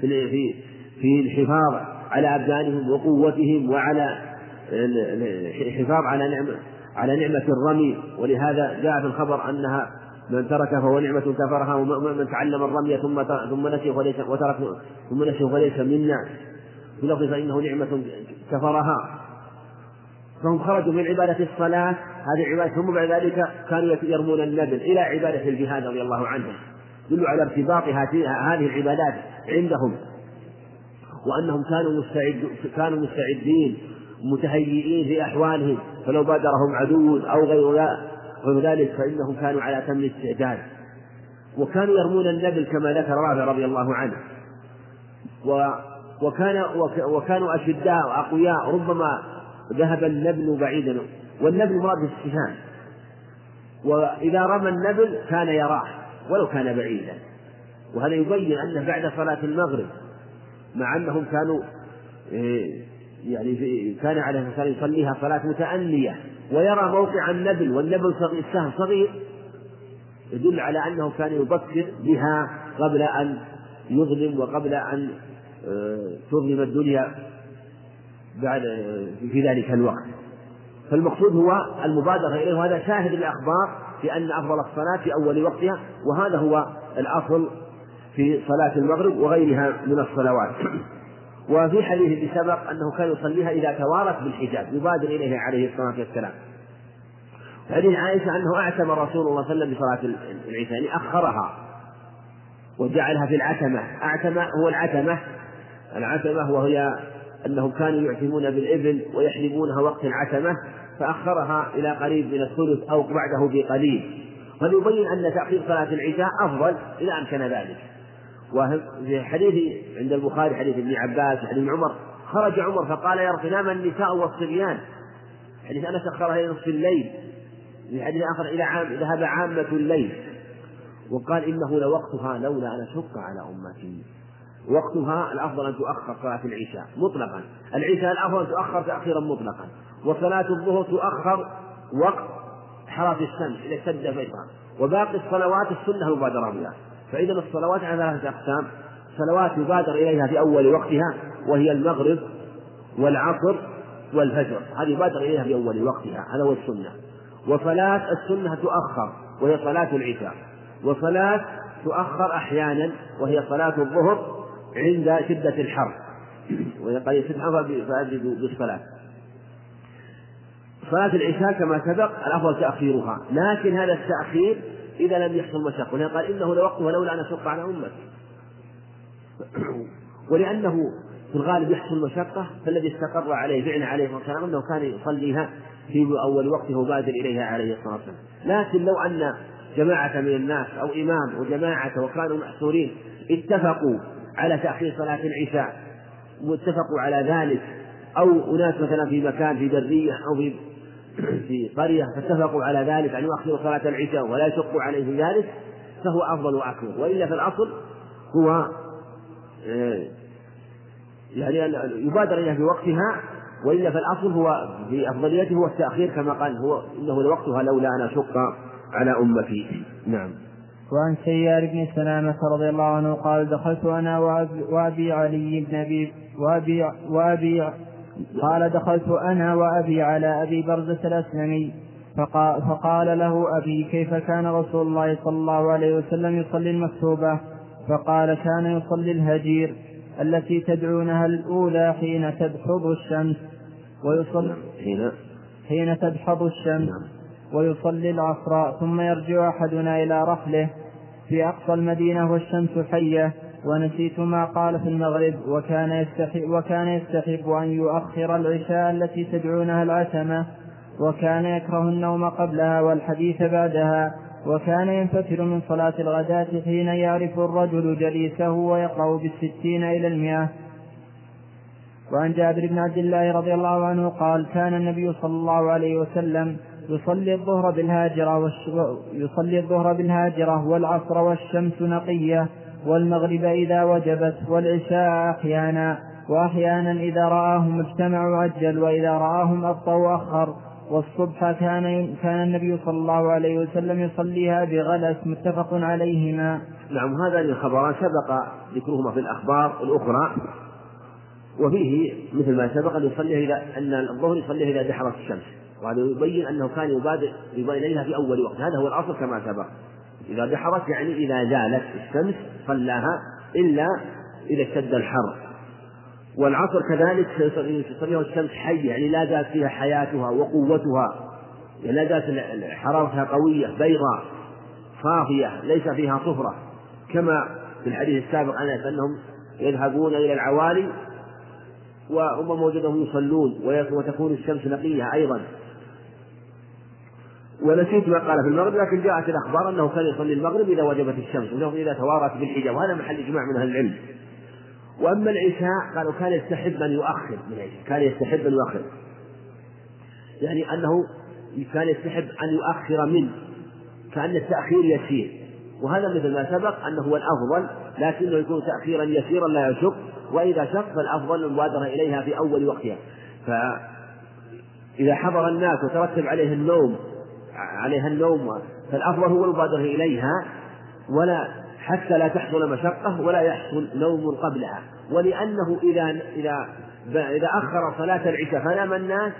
في في الحفاظ على أبدانهم وقوتهم وعلى الحفاظ على نعم على نعمة الرمي. ولهذا جاء في الخبر أنها من ترك فهو نعمة كفرها ومن تعلم الرمي ثم ثم نسي فليس وترك ثم نسي فليس منا. في لفظ فإنه نعمة كفرها. فهم خرجوا من عبادة الصلاة. هذه عبادة ثم بعد ذلك كانوا يرمون النبل إلى عبادة الجهاد رضي الله عنهم. يدل على ارتباط هذه العبادات عندهم. وأنهم كانوا مستعد كانوا مستعدين متهيئين في أحوالهم فلو بادرهم عدو أو غير ذلك فإنهم كانوا على تم الاستعداد وكانوا يرمون النبل كما ذكر رافع رضي الله عنه. و وكان وكانوا أشداء وأقوياء ربما ذهب النبل بعيدا. والنبل مراد السهام وإذا رمى النبل كان يراه ولو كان بعيدا. وهذا يبين أنه بعد صلاة المغرب مع أنهم كانوا إيه، يعني كان عليه الصلاة يصليها صلاة متأنية. ويرى موقع النبل والنبل صغير السهم صغير يدل على أنه كان يبكر بها قبل أن يظلم وقبل أن آه، تظلم الدنيا بعد في ذلك الوقت. فالمقصود هو المبادرة إليه وهذا شاهد الأخبار في أن أفضل الصلاة في أول وقتها وهذا هو الأصل في صلاة المغرب وغيرها من الصلوات. وفي حديث اللي سبق أنه كان يصليها إذا توارت بالحجاب يبادر إليها عليه الصلاة والسلام. حديث عائشة أنه أعتم رسول الله صلى الله عليه وسلم بصلاة العشاء يعني أخرها وجعلها في العتمة. أعتم هو العتمة. العتمة وهي أنهم كانوا يعتمون بالإبل ويحلبونها وقت العتمة فأخرها إلى قريب من الثلث أو بعده بقليل فليبين أن تأخير صلاة العشاء أفضل إذا أمكن ذلك. وفي حديث عند البخاري حديث ابن عباس حديث ابن عمر خرج عمر فقال يا رب نام النساء والصبيان. حديث أنس أخرها إلى نصف الليل. في حديث آخر إلى عام ذهب عامة الليل. وقال إنه لوقتها لولا أن أشق على أمتي. وقتها الأفضل أن تؤخر صلاة العشاء مطلقا. العشاء الأفضل أن تؤخر تأخيرا مطلقا. وصلاة الظهر تؤخر وقت حرارة الشمس إذا اشتد فيضها وباقي الصلوات السنة المبادرة بها. فإذا الصلوات على ثلاثة أقسام صلوات يبادر إليها في أول وقتها وهي المغرب والعصر والفجر. هذه يبادر إليها في أول وقتها هذا هو السنة. وصلاة السنة تؤخر وهي صلاة العشاء. وصلاة تؤخر أحيانا وهي صلاة الظهر عند شدة الحر. شدة الحر فأجد بالصلاة. صلاة العشاء كما سبق الأفضل تأخيرها لكن هذا التأخير إذا لم يحصل مشقة ولهذا قال إنه لوقته لولا أن أشق على أمتي ولأنه في الغالب يحصل مشقة فالذي استقر عليه فعل عليه الصلاة أنه كان يصليها في أول وقته وبادر إليها عليه الصلاة والسلام. لكن لو أن جماعة من الناس أو إمام وجماعة وكانوا محصورين اتفقوا على تأخير صلاة العشاء واتفقوا على ذلك أو أناس مثلا في مكان في برية أو في في قرية فاتفقوا على ذلك أن يؤخروا صلاة العشاء ولا يشقوا عليه ذلك فهو أفضل وأكمل. وإلا في الأصل هو آه، يعني يبادر إليها في وقتها وإلا في الأصل هو في أفضليته هو التأخير كما قال هو إنه لوقتها لولا أن أشق على أمتي. نعم. وعن سيار بن سلامة رضي الله عنه قال دخلت أنا وأبي علي بن أبي وأبي وأبي قال دخلت أنا وأبي على أبي برزة الأسلمي. فقال, فقال له أبي كيف كان رسول الله صلى الله عليه وسلم يصلي المكتوبة؟ فقال كان يصلي الهجير التي تدعونها الأولى حين تدحض الشمس. ويصلي حين؟ حين تدحض الشمس. ويصلي العصر ثم يرجع أحدنا إلى رحله في أقصى المدينة والشمس حية. ونسيت ما قال في المغرب وكان يستحب, وكان يستحب أن يؤخر العشاء التي تدعونها العتمة وكان يكره النوم قبلها والحديث بعدها وكان ينفتر من صلاة الغداة حين يعرف الرجل جليسه ويقرأ بالستين إلى المئة وعن جابر بن عبد الله رضي الله عنه قال كان النبي صلى الله عليه وسلم يصلي الظهر بالهاجرة. يصلي الظهر بالهاجرة والعصر والشمس نقية والمغرب إذا وجبت والعشاء أحيانا وأحيانا إذا رآهم اجتمعوا عجل وإذا رآهم أبطأوا أخر والصبح كان كان النبي صلى الله عليه وسلم يصليها بغلس متفق عليهما. نعم هذان الخبران سبق ذكرهما في الأخبار الأخرى وفيه مثل ما سبق أن يصليها إذا أن الظهر يصليها إذا دحرت الشمس وهذا يبين أنه كان يبادر إليها في أول وقت. هذا هو الأصل كما سبق. إذا دحرت يعني إذا زالت الشمس صلاها إلا إذا اشتد الحر. والعصر كذلك يصليها الشمس حية يعني لا زالت فيها حياتها وقوتها يعني لا زالت حرارتها قوية بيضاء صافية ليس فيها صفرة كما في الحديث السابق عن أنهم يذهبون إلى العوالي وهم موجودهم يصلون وتكون الشمس نقية أيضا. ونسيت ما قال في المغرب لكن جاءت الأخبار أنه كان يصلي المغرب إذا وجبت الشمس وأنه إذا توارت بالحجاب وهذا محل إجماع من أهل العلم. وأما العشاء قالوا كان يستحب أن يؤخر من العشاء كان يستحب أن يؤخر. يعني أنه كان يستحب أن يؤخر منه كأن التأخير يسير. وهذا مثل ما سبق أنه هو الأفضل لكنه يكون تأخيرا يسيرا لا يشق وإذا شق فالأفضل المبادرة إليها في أول وقتها. فإذا حضر الناس وترتب عليه النوم عليها النوم فالأفضل هو المبادرة إليها ولا حتى لا تحصل مشقة ولا يحصل نوم قبلها. ولأنه إذا إذا إذا أخر صلاة العشاء فنام الناس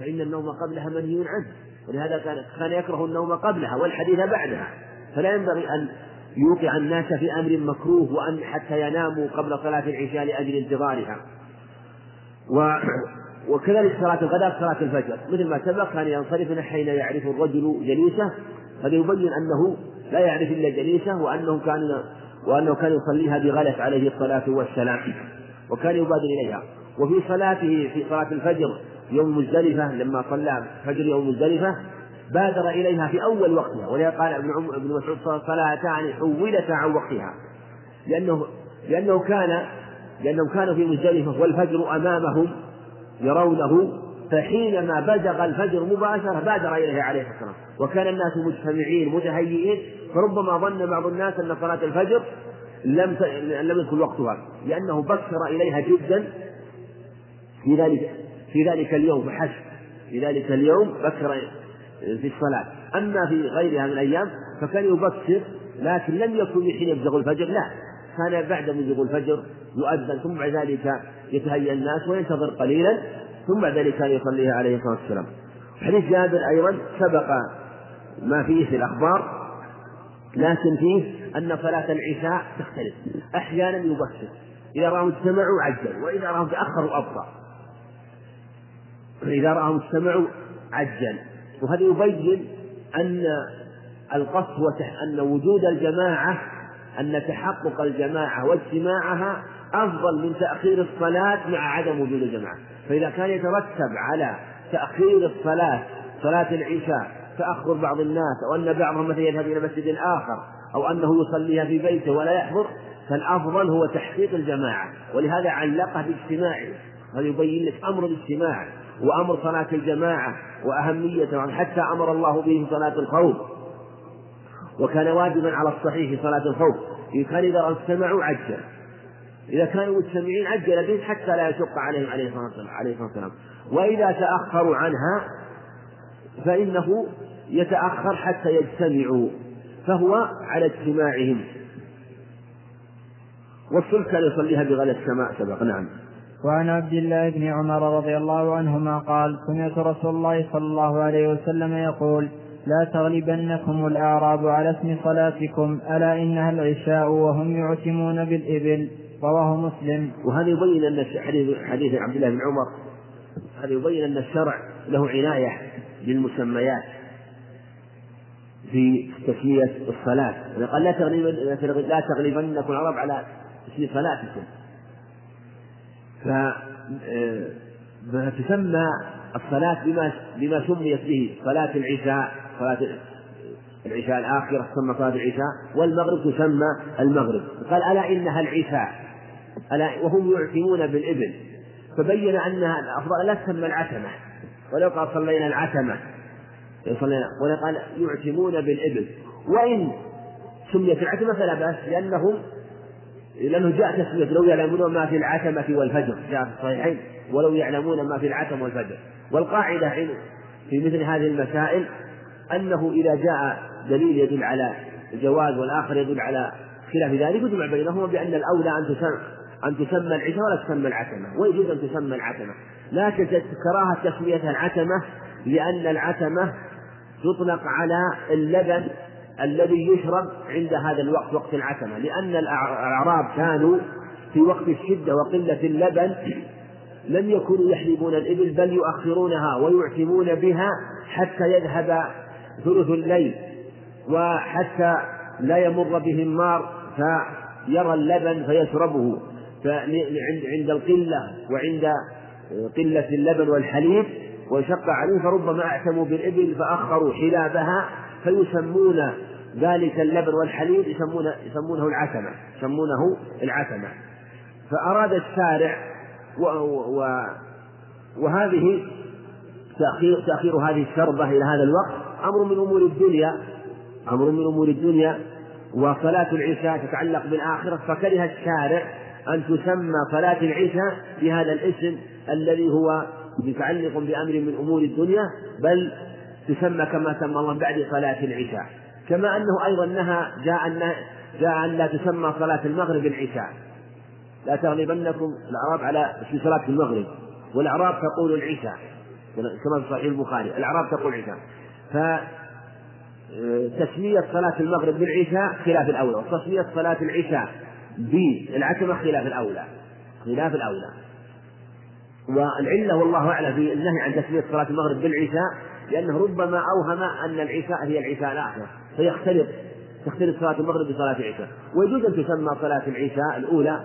فإن النوم قبلها منهي عنه. ولهذا كان كان يكره النوم قبلها والحديث بعدها. فلا ينبغي أن يوقع الناس في أمر مكروه وأن حتى يناموا قبل صلاة العشاء لأجل انتظارها. و وكذلك صلاة الغداء صلاة الفجر. مثل ما سبق كان ينصرف حين يعرف الرجل جليسه هذا يبين أنه لا يعرف إلا جليسه وأنه كان وأنه كان يصليها بغلس عليه الصلاة والسلام وكان يبادر إليها. وفي صلاته في صلاة الفجر يوم مزدلفة لما صلى فجر يوم مزدلفة بادر إليها في أول وقتها. ولهذا قال ابن عمر ابن مسعود صلاتان حولتا عن وقتها. لأنه لأنه كان لأنهم كانوا في مزدلفة والفجر أمامهم يرونه فحينما بزغ الفجر مباشرة بادر إليه عليه الصلاة والسلام. وكان الناس مجتمعين متهيئين فربما ظن بعض الناس أن صلاة الفجر لم لم يدخل وقتها لأنه بكر إليها جدا في ذلك في ذلك اليوم فحسب في ذلك اليوم بكر في الصلاة. أما في غيرها من الأيام فكان يبكر لكن لم يكن حين يبزغ الفجر لا. كان بعد بزوغ الفجر يؤذن ثم بعد ذلك يتهيأ الناس وينتظر قليلا ثم بعد ذلك كان يصليها عليه الصلاة والسلام. حديث جابر أيضا سبق ما فيه في الأخبار لكن فيه أن صلاة العشاء تختلف. أحيانا يبكر إذا رأوا اجتمعوا عجل وإذا رأوا تأخروا أبطأ إذا رأوا اجتمعوا عجل. وهذا يبين أن القصد أن وجود الجماعة أن تحقق الجماعة واجتماعها أفضل من تأخير الصلاة مع عدم وجود الجماعة. فإذا كان يترتب على تأخير الصلاة صلاة العشاء تأخر بعض الناس أو أن بعضهم مثلا يذهب إلى مسجد آخر أو أنه يصليها في بيته ولا يحضر فالأفضل هو تحقيق الجماعة. ولهذا علقه باجتماعه. هذا يبين لك أمر الاجتماع وأمر صلاة الجماعة وأهميته؟ حتى أمر الله به صلاة الخوف. وكان واجبا على الصحيح صلاة الخوف. إن كان إذا اجتمعوا عجل. إذا كانوا مجتمعين عجل بهم حتى لا يشق عليهم عليه الصلاة والسلام وإذا تأخروا عنها فإنه يتأخر حتى يجتمعوا فهو على اجتماعهم. والصلح كان يصليها بغلى السماء سبق. نعم. وعن عبد الله بن عمر رضي الله عنهما قال سمعت رسول الله صلى الله عليه وسلم يقول لا تغلبنكم الأعراب على اسم صلاتكم ألا إنها العشاء وهم يعتمون بالإبل؟ رواه مسلم. وهذا يبين أن حديث حديث عبد الله بن عمر هذا يبين أن الشرع له عناية بالمسميات في تسمية الصلاة. قال لا تغلبن لا تغلبنكم العرب على اسم صلاتكم. فتسمى الصلاة بما بما سميت به صلاة العشاء صلاة العشاء الآخرة تسمى صلاة العشاء والمغرب تسمى المغرب. قال ألا إنها العشاء؟ وهم يعتمون بالإبل. فبين أنها الأفضل لا تسمى العتمة. ولو قال صلينا العتمة. ولا قال يعتمون بالإبل. وإن سميت العتمة فلا بأس لأنهم لأنه جاء تسمية لو يعلمون ما في العتمة والفجر. جاء في الصحيحين ولو يعلمون ما في العتمة والفجر. والقاعدة في مثل هذه المسائل أنه إذا جاء دليل يدل على الجواز والآخر يدل على خلاف ذلك يجمع بينهما بأن الأولى أن تسمى أن تسمى العشاء ولا تسمى العتمة؟ ويجوز أن تسمى العتمة. لكن كراهة تسميتها العتمة لأن العتمة تطلق على اللبن الذي يشرب عند هذا الوقت وقت العتمة. لأن الأعراب كانوا في وقت الشدة وقلة اللبن لم يكونوا يحلبون الإبل بل يؤخرونها ويعتمون بها حتى يذهب ثلث الليل وحتى لا يمر به النار فيرى اللبن فيشربه. عند القلة وعند قلة اللبن والحليب وشق عليه فربما أعتموا بالإبل فأخروا حلابها فيسمون ذلك اللبن والحليب يسمونه يسمونه العتمة يسمونه العتمة. فأراد الشارع و و وهذه تأخير تأخير هذه الشربة إلى هذا الوقت أمر من أمور الدنيا أمر من أمور الدنيا وصلاة العشاء تتعلق بالآخرة فكره الشارع أن تسمى صلاة العشاء بهذا الاسم الذي هو متعلق بأمر من أمور الدنيا بل تسمى كما سمى الله بعد صلاة العشاء. كما أنه أيضا نهى جاء أن جاء أن لا تسمى صلاة المغرب العشاء. لا تغلبنكم الأعراب على في صلاة المغرب والأعراب تقول العشاء. كما في صحيح البخاري الأعراب تقول العشاء. ف تسمية صلاة المغرب بالعشاء خلاف الأولى وتسمية صلاة العشاء بالعتمة خلاف الأولى. خلاف الأولى. والعلة والله أعلم في النهي عن تسمية صلاة المغرب بالعشاء لأنه ربما أوهم أن العشاء هي العشاء الآخرة فيختلف تختلف صلاة المغرب بصلاة العشاء. ويجوز أن تسمى صلاة العشاء الأولى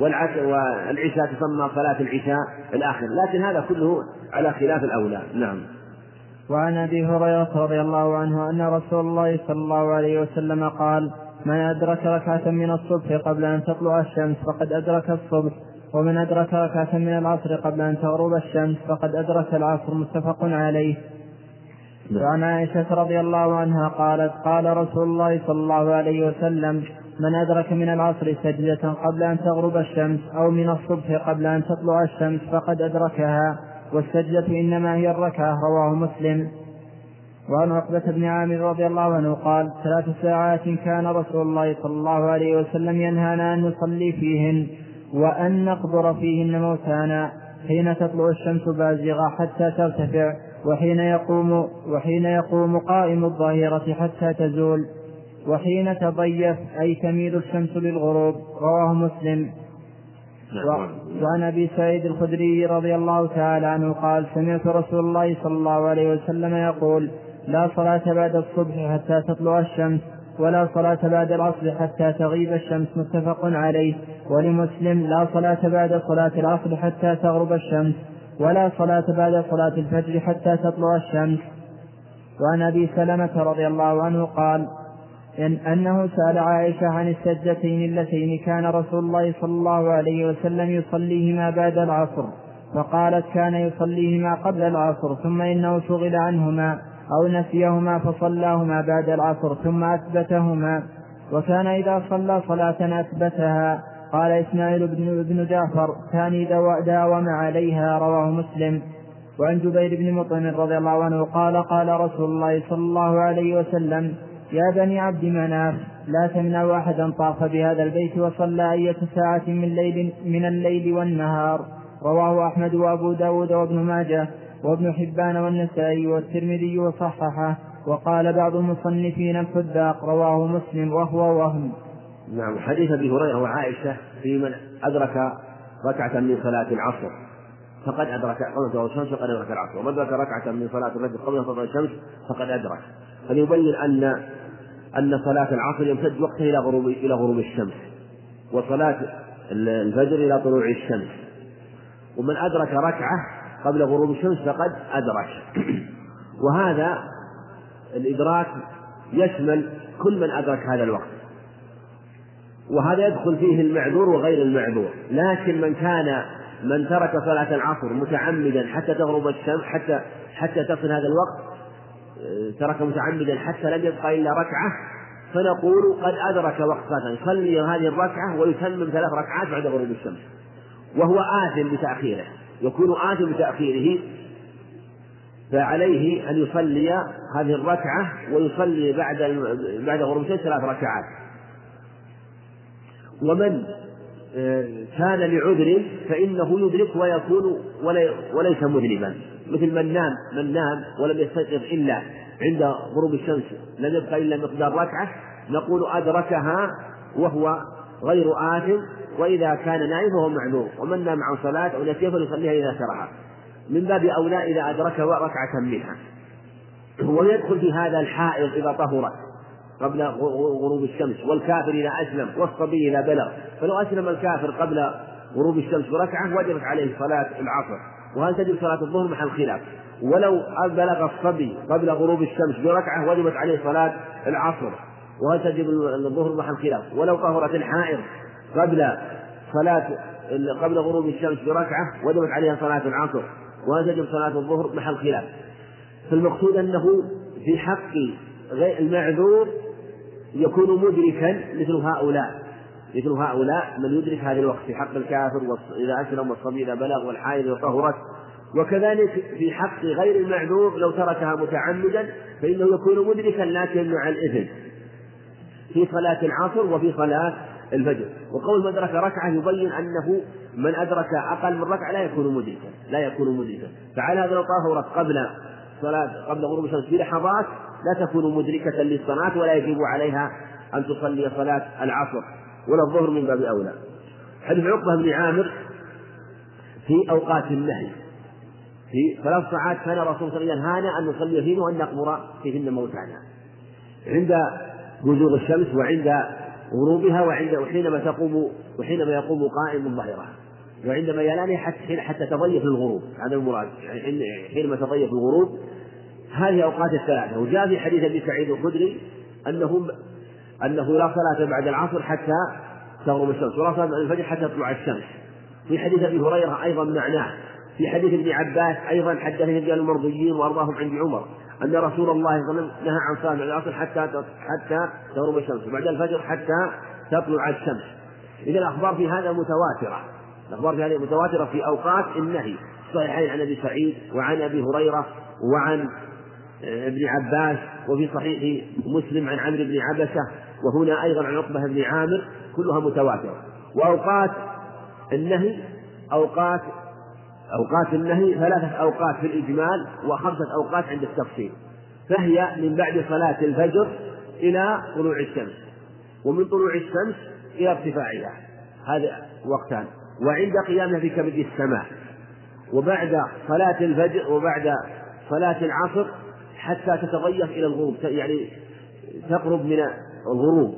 والعشاء تسمى صلاة العشاء الآخرة لكن هذا كله على خلاف الأولى. نعم. وعن أبي هريرة رضي الله عنه أن رسول الله صلى الله عليه وسلم قال من أدرك ركعة من الصبح قبل أن تطلع الشمس فقد أدرك الصبح ومن أدرك ركعة من العصر قبل أن تغرب الشمس فقد أدرك العصر متفق عليه. نعم. وعن عائشة رضي الله عنها قالت قال رسول الله صلى الله عليه وسلم من أدرك من العصر سجدة قبل أن تغرب الشمس أو من الصبح قبل أن تطلع الشمس فقد أدركها والسجدة إنما هي الركعة. رواه مسلم. وعن عقبة بن عامر رضي الله عنه قال ثلاث ساعات كان رسول الله صلى الله عليه وسلم ينهانا أن نصلي فيهن وأن نقبر فيهن موتانا حين تطلع الشمس بازغة حتى ترتفع وحين يقوم وحين يقوم قائم الظهيرة حتى تزول وحين تضيف أي تميل الشمس للغروب رواه مسلم نعم. وعن أبي سعيد الخدري رضي الله تعالى عنه قال سمعت رسول الله صلى الله عليه وسلم يقول لا صلاة بعد الصبح حتى تطلع الشمس ولا صلاة بعد العصر حتى تغيب الشمس متفق عليه. ولمسلم لا صلاة بعد صلاة العصر حتى تغرب الشمس ولا صلاة بعد صلاة الفجر حتى تطلع الشمس. وعن أبي سلمة رضي الله عنه قال إن أنه سأل عائشة عن السجدتين اللتين كان رسول الله صلى الله عليه وسلم يصليهما بعد العصر فقالت كان يصليهما قبل العصر ثم إنه شغل عنهما. أو نسيهما فصلاهما بعد العصر ثم أثبتهما. وكان إذا صلى صلاة أثبتها. قال إسماعيل بن, بن جعفر كان داوم عليها رواه مسلم. وعن جبير بن مطعم رضي الله عنه قال قال رسول الله صلى الله عليه وسلم يا بني عبد مناف لا تمنعوا أحدا طاف بهذا البيت وصلى أية ساعة من, ليل من الليل والنهار. رواه أحمد وأبو داود وابن ماجه. وابن حبان والنسائي والترمذي وصححه وقال بعض المصنفين الحذاق رواه مسلم وهو وهم. نعم حديث أبي هريرة وعائشة في من أدرك ركعة من صلاة العصر. فقد أدرك قبل تطلع الشمس فقد أدرك العصر. ومن أدرك ركعة من صلاة الفجر قبل تطلع الشمس فقد أدرك. فليبين أن أن صلاة العصر يمتد وقتها إلى غروب إلى غروب الشمس وصلاة الفجر إلى طلوع الشمس. ومن أدرك ركعة قبل غروب الشمس فقد أدرك. وهذا الإدراك يشمل كل من أدرك هذا الوقت. وهذا يدخل فيه المعذور وغير المعذور. لكن من كان من ترك صلاة العصر متعمدا حتى تغرب الشمس حتى حتى تصل هذا الوقت ترك متعمدا حتى لم يبقى إلا ركعة فنقول قد أدرك وقت صلاة. يصلي هذه الركعة ويتمم ثلاث ركعات بعد غروب الشمس وهو آثم بتأخيره. يكون آثم بتأخيره فعليه أن يصلي هذه الركعة ويصلي بعد بعد غروب الشمس ثلاث ركعات. ومن آه، كان لعذر فإنه يدرك ويكون وليس مذنبا. مثل من نام من نام ولم يستيقظ إلا عند غروب الشمس لم يبقى إلا مقدار ركعة نقول أدركها وهو غير آثم وإذا كان نائم فهو معذور ومن نام عن صلاة أو نسيها فليصليها إذا شرعها. من باب أولى إذا أدرك ركعة منها. ويدخل في هذا الحائض إذا طهرت قبل غروب الشمس والكافر إذا أسلم والصبي إذا بلغ. فلو أسلم الكافر قبل غروب الشمس بركعة وجبت عليه صلاة العصر. وهل تجب صلاة الظهر محل خلاف؟ ولو بلغ الصبي قبل غروب الشمس بركعة وجبت عليه صلاة العصر. وهل تجب الظهر محل خلاف؟ ولو طهرت الحائض قبل صلاة قبل غروب الشمس بركعة وجبت عليها صلاة العصر وهل تجب صلاة الظهر محل خلاف. فالمقصود أنه في حق المعذور يكون مدركا مثل هؤلاء. مثل هؤلاء من يدرك هذا الوقت في حق الكافر إذا أسلم والصبي إذا بلغ والحائض إذا طهرت وكذلك في حق غير المعذور لو تركها متعمدا فإنه يكون مدركا لكن مع الإثم في صلاة العصر وفي صلاة الفجر. وقول من أدرك ركعة يبين أنه من أدرك أقل من ركعة لا يكون مدركا لا يكون مدركا. فعلى هذا لو طهرت قبل صلاة قبل غروب الشمس بلحظات لا تكون مدركة للصلاة ولا يجب عليها أن تصلي صلاة العصر ولا الظهر من باب أولى. حديث عقبة بن عامر في أوقات النهي. في ثلاث ساعات كان الرسول صلى الله عليه وسلم أن نصلي فيهن وأن نقبر فيهن موتانا. عند بزوغ الشمس وعند غروبها وعند وحينما تقوم وحينما يقوم قائم ظهرها وعندما يلاني حتى حتى تضيف الغروب. هذا المراد. حينما تضيف الغروب هذه أوقات الثلاثة. وجاء في حديث أبي سعيد الخدري أنه أنه لا صلاة بعد العصر حتى تغرب الشمس ولا صلاة بعد الفجر حتى تطلع الشمس. في حديث أبي هريرة أيضا معناه. في حديث ابن عباس أيضا حدثني رجال المرضيين وأرضاهم عند عمر. أن رسول الله صلى الله عليه وسلم نهى عن صلاة العصر حتى حتى تغرب الشمس وبعد الفجر حتى تطلع الشمس. إذا الأخبار في هذا متواترة. الأخبار في هذه متواترة في أوقات النهي. صحيحين عن أبي سعيد وعن أبي هريرة وعن ابن عباس وفي صحيح مسلم عن عمرو بن عبسة وهنا أيضا عن عقبة بن عامر كلها متواترة. وأوقات النهي أوقات أوقات النهي ثلاثة أوقات في الإجمال وخمسة أوقات عند التفصيل. فهي من بعد صلاة الفجر إلى طلوع الشمس. ومن طلوع الشمس إلى ارتفاعها. هذا وقتان. وعند قيامها في كبد السماء. وبعد صلاة الفجر وبعد صلاة العصر حتى تتضيف إلى الغروب يعني تقرب من الغروب.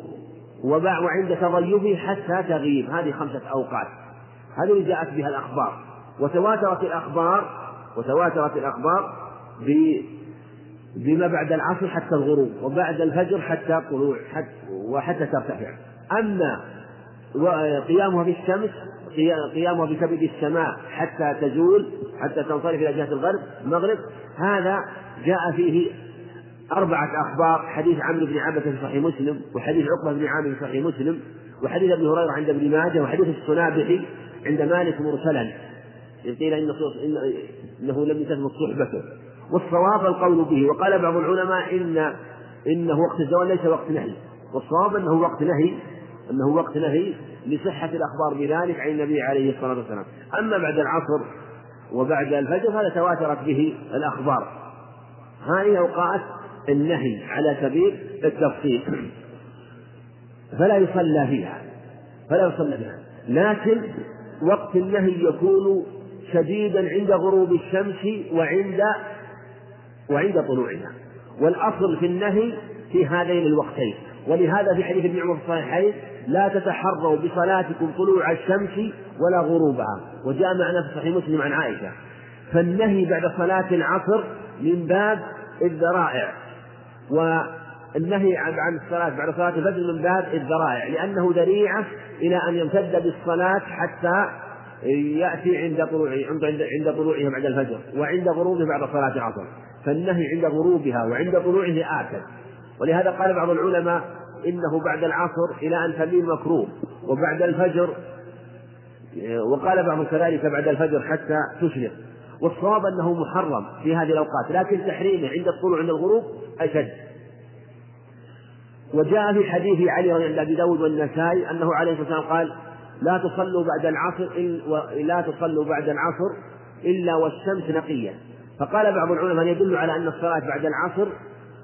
وعند تضيفه حتى تغيب. هذه خمسة أوقات. هذه اللي جاءت بها الأخبار. وتواترت الأخبار وتواترت الأخبار بما بعد العصر حتى الغروب وبعد الفجر حتى طلوع حتى وحتى ترتفع. أما قيامها بالشمس قيامها بكبد السماء حتى تزول حتى تنصرف إلى جهة الغرب المغرب هذا جاء فيه أربعة أخبار حديث عمرو بن عبسة في صحيح مسلم وحديث عقبة بن عامر في صحيح مسلم وحديث أبي هريرة عند ابن ماجه وحديث الصنابحي عند مالك مرسلا. قيل إن إنه لم تثبت صحبته. والصواب القول به وقال بعض العلماء إن إنه وقت الزوال ليس وقت نهي. والصواب أنه وقت نهي أنه وقت نهي لصحة الأخبار بذلك عن النبي عليه الصلاة والسلام. أما بعد العصر وبعد الفجر هذا تواترت به الأخبار. هذه أوقات النهي على سبيل التفصيل. فلا يصلى فيها. فلا يصلى فيها. لكن وقت النهي يكون شديدا عند غروب الشمس وعند وعند طلوعها. والأصل في النهي في هذين الوقتين. ولهذا في حديث ابن عمر في الصحيحين لا تتحروا بصلاتكم طلوع الشمس ولا غروبها. وجاء معنا في صحيح مسلم عن عائشة. فالنهي بعد صلاة العصر من باب الذرائع. والنهي عن الصلاة بعد صلاة الفجر من باب الذرائع. لأنه ذريعة إلى أن يمتد بالصلاة حتى يأتي عند طلوع عند عند طلوعها بعد الفجر وعند غروبه بعد صلاة العصر. فالنهي عند غروبها وعند طلوعه آكد ولهذا قال بعض العلماء إنه بعد العصر إلى أن تميل مكروه وبعد الفجر وقال بعضهم كذلك بعد الفجر حتى تشرق. والصواب أنه محرم في هذه الأوقات لكن تحريمه عند الطلوع عند الغروب أشد. وجاء في حديث علي عند أبي داود والنسائي أنه عليه الصلاة والسلام قال لا تصلوا بعد العصر لا تصلوا بعد العصر إلا والشمس نقية. فقال بعض العلماء يدل على أن الصلاة بعد العصر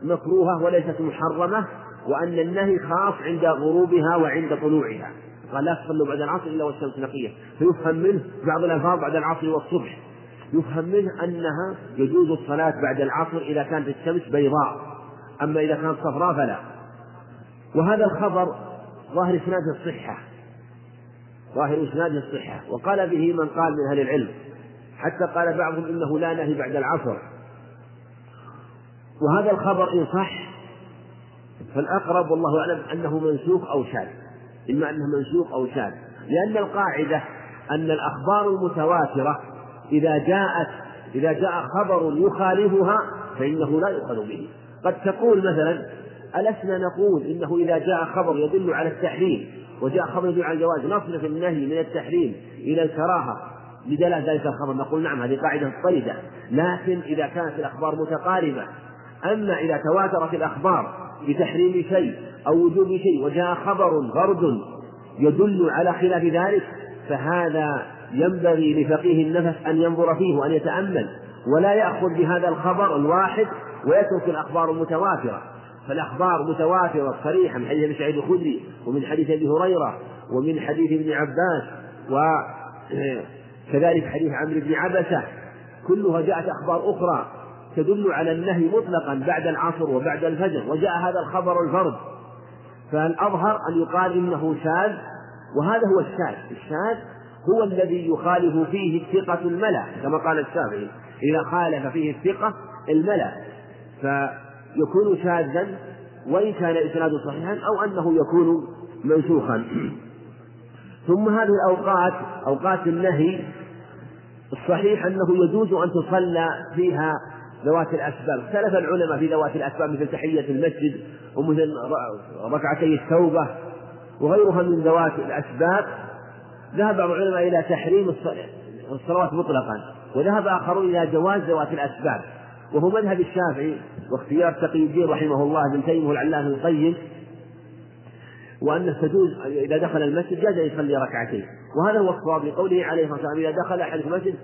مكروهة وليست محرمة وأن النهي خاص عند غروبها وعند طلوعها؟ قال لا تصلوا بعد العصر إلا والشمس نقية. فيفهم منه بعض الألفاظ بعد العصر والصبح. يفهم منه أنها يجوز الصلاة بعد العصر إذا كانت الشمس بيضاء. أما إذا كانت صفراء فلا. وهذا الخبر ظاهر إسناد الصحة ظاهر إسناد الصحة وقال به من قال من أهل العلم. حتى قال بعضهم إنه لا نهي بعد العصر. وهذا الخبر إن صح فالأقرب والله أعلم أنه منسوخ أو شاذ. إما أنه منسوخ أو شاذ. لأن القاعدة أن الأخبار المتواترة إذا جاءت إذا جاء خبر يخالفها فإنه لا يؤخذ به. قد تقول مثلا ألسنا نقول إنه إذا جاء خبر يدل على التحريم. وجاء خبر يدل على الجواز نصرف النهي من التحريم إلى الكراهة. بدلالة ذلك الخبر. نقول نعم هذه قاعدة طردة لكن إذا كانت الأخبار متقاربة أما إذا تواترت الأخبار بتحريم شيء أو وجوب شيء وجاء خبر غرد يدل على خلاف ذلك فهذا ينبغي لفقيه النفس أن ينظر فيه وأن يتأمل. ولا يأخذ بهذا الخبر الواحد ويترك الأخبار المتواترة. فالأخبار متواترة صريحة من حديث أبي سعيد الخدري ومن حديث أبي هريرة ومن حديث ابن عباس وكذلك حديث عمرو بن عبسة. كلها جاءت أخبار أخرى تدل على النهي مطلقا بعد العصر وبعد الفجر وجاء هذا الخبر الفرد. فالأظهر أن يقال إنه شاذ وهذا هو الشاذ. الشاذ هو الذي يخالف فيه الثقة الملأ كما قال الشافعي إذا خالف فيه الثقة الملأ. فيكون شاذا وإن كان إسناده صحيحا أو أنه يكون منسوخا. ثم هذه الأوقات أوقات النهي الصحيح أنه يجوز أن تصلى فيها ذوات الأسباب. اختلف العلماء في ذوات الأسباب مثل تحية المسجد ومثل ركعتي التوبة وغيرها من ذوات الأسباب. ذهب بعض العلماء إلى تحريم الصلوات مطلقا وذهب آخرون إلى جواز ذوات الأسباب. وهو مذهب الشافعي واختيار تقي الدين رحمه الله ابن تيمية والعلامة القيم وأنه تجوز إذا دخل المسجد جاز أن يصلي ركعتين. وهذا هو الصواب لقوله عليه الصلاة والسلام إذا دخل أحد المسجد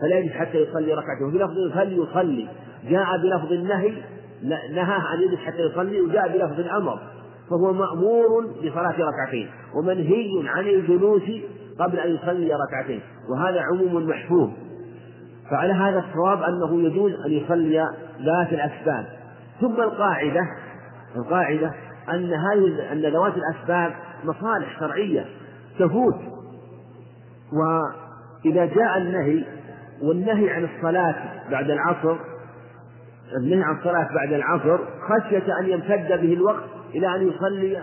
فلا يجلس حتى يصلي ركعتين وفي لفظ فليصلي. جاء بلفظ النهي نهاه أن يجلس حتى يصلي وجاء بلفظ الأمر فهو مأمور بصلاة ركعتين ومنهي عن الجلوس قبل أن يصلي ركعتين وهذا عموم محفوظ. فعلى هذا الصواب أنه يجوز أن يصلي ذات الأسباب. ثم القاعدة القاعدة أن هذه أن ذوات الأسباب مصالح شرعية تفوت. وإذا جاء النهي والنهي عن الصلاة بعد العصر النهي عن الصلاة بعد العصر خشية أن يمتد به الوقت إلى أن يصلي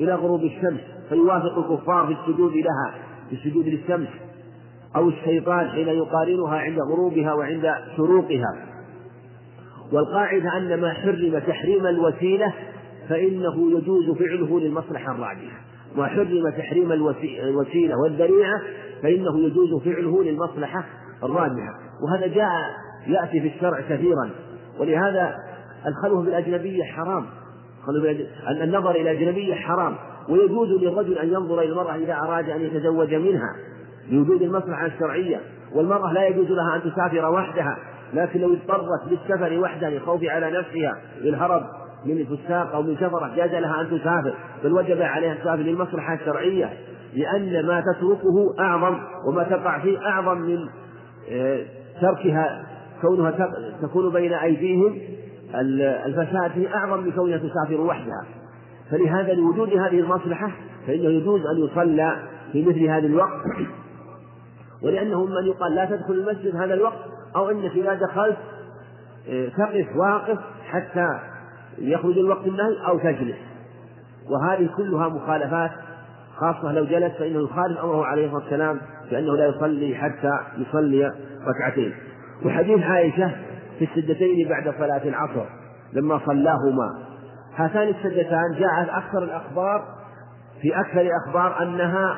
إلى غروب الشمس فيوافق الكفار في السجود لها في السجود للشمس. أو الشيطان حين يقارنها عند غروبها وعند شروقها. والقاعدة أن ما حرم تحريم الوسيلة فإنه يجوز فعله للمصلحة الراجحة. ما حرم تحريم الوسيلة والذريعة فإنه يجوز فعله للمصلحة الراجحة. وهذا جاء يأتي في الشرع كثيرا. ولهذا الخلوة بالأجنبية حرام. النظر إلى الأجنبية حرام. ويجوز للرجل أن ينظر إلى المرأة إذا أراد أن يتزوج منها. لوجود المصلحة الشرعية والمرأة لا يجوز لها أن تسافر وحدها لكن لو اضطرت للسفر وحدها للخوف على نفسها للهرب من الفساق أو من سفرة جاز لها أن تسافر. بل وجب عليها تسافر للمصلحة الشرعية لأن ما تتركه أعظم وما تقع فيه أعظم من آه، تركها كونها تكون بين أيديهم الفساد فيه أعظم من كونها تسافر وحدها. فلهذا لوجود هذه المصلحة فإنه يجوز أن يصلى في مثل هذا الوقت. ولأنه من يقال لا تدخل المسجد هذا الوقت أو أنك إذا دخلت آه، تقف واقف حتى يخرج الوقت النهي أو تجلس. وهذه كلها مخالفات خاصة لو جلس فإنه يخالف أمره عليه الصلاة والسلام بأنه لا يصلي حتى يصلي ركعتين. وحديث عائشة في السدتين بعد صلاة العصر لما صلاهما. هاتان السدتان جاءت أكثر الأخبار في أكثر الأخبار أنها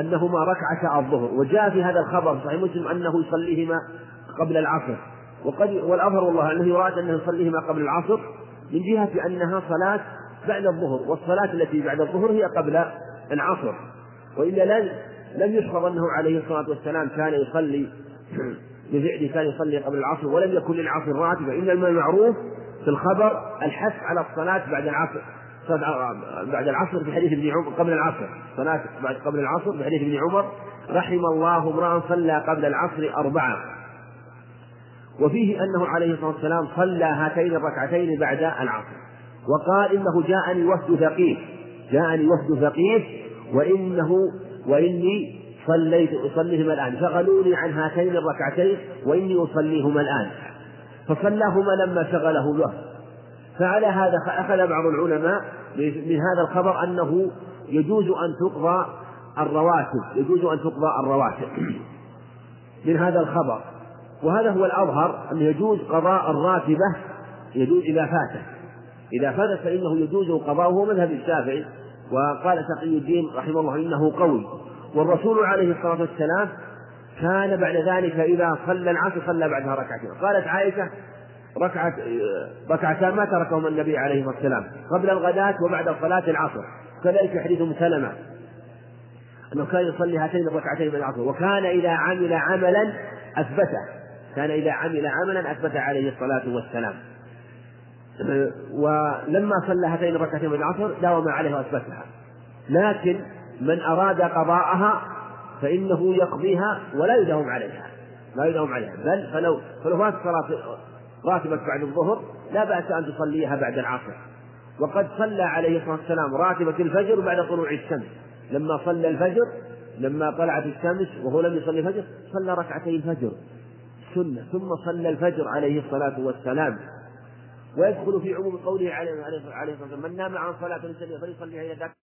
أنهما ركعتا الظهر. وجاء في هذا الخبر صحيح مسلم أنه يصليهما قبل العصر. وقد والأظهر والله أنه يراد أنه يصليهما قبل العصر من جهة أنها صلاة بعد الظهر والصلاة التي بعد الظهر هي قبل العصر. وإلا لم لم يشخص أنه عليه الصلاة والسلام كان يصلي بفعله كان يصلي قبل العصر ولم يكن للعصر راتبة إنما المعروف في الخبر الحث على الصلاة بعد العصر. بعد العصر في حديث ابن عمر قبل العصر. صلاة بعد قبل العصر في حديث ابن عمر رحم الله امرأ صلى قبل العصر أربعة. وفيه أنه عليه الصلاة والسلام صلى هاتين الركعتين بعد العصر. وقال إنه جاءني وفد ثقيف. جاءني وفد ثقيف وإنه وإني صليت أصليهما الآن. شغلوني عن هاتين الركعتين وإني أصليهما الآن. فصلاهما لما شغله الوفد. فعلى هذا أخذ بعض العلماء من هذا الخبر أنه يجوز أن تقضى الرواتب يجوز أن تقضى الرواتب. من هذا الخبر. وهذا هو الأظهر أنه يجوز قضاء الراتبة يجوز إذا فاته إذا فاتت فإنه يجوز قضاؤه مذهب الشافعي وقال تقي الدين رحمه الله إنه قوي. والرسول عليه الصلاة والسلام كان بعد ذلك إذا صلى العصر صلى بعدها ركعتين. قالت عائشة ركعة ركعتان ما تركهما النبي عليه الصلاة والسلام قبل الغداة وبعد صلاة العصر. كذلك حديث أم سلمة. أنه كان يصلي هاتين الركعتين من العصر وكان إذا عمل عملا أثبته. كان إذا عمل عملا أثبت عليه الصلاة والسلام. ولما صلى هاتين الركعتين من العصر داوم عليها وأثبتها. لكن من أراد قضاءها فإنه يقضيها ولا يداوم عليها. لا يداوم عليها. بل فلو فلو فات صلاة راتبة بعد الظهر لا بأس أن تصليها بعد العصر. وقد صلى عليه الصلاة والسلام راتبة الفجر بعد طلوع الشمس. لما صلى الفجر لما طلعت الشمس وهو لم يصلي الفجر صلى ركعتي الفجر. سنة. ثم صلى الفجر عليه الصلاة والسلام. ويدخل في عموم قوله عليه الصلاة والسلام من نام عن صلاة فليصليها إلى ذاك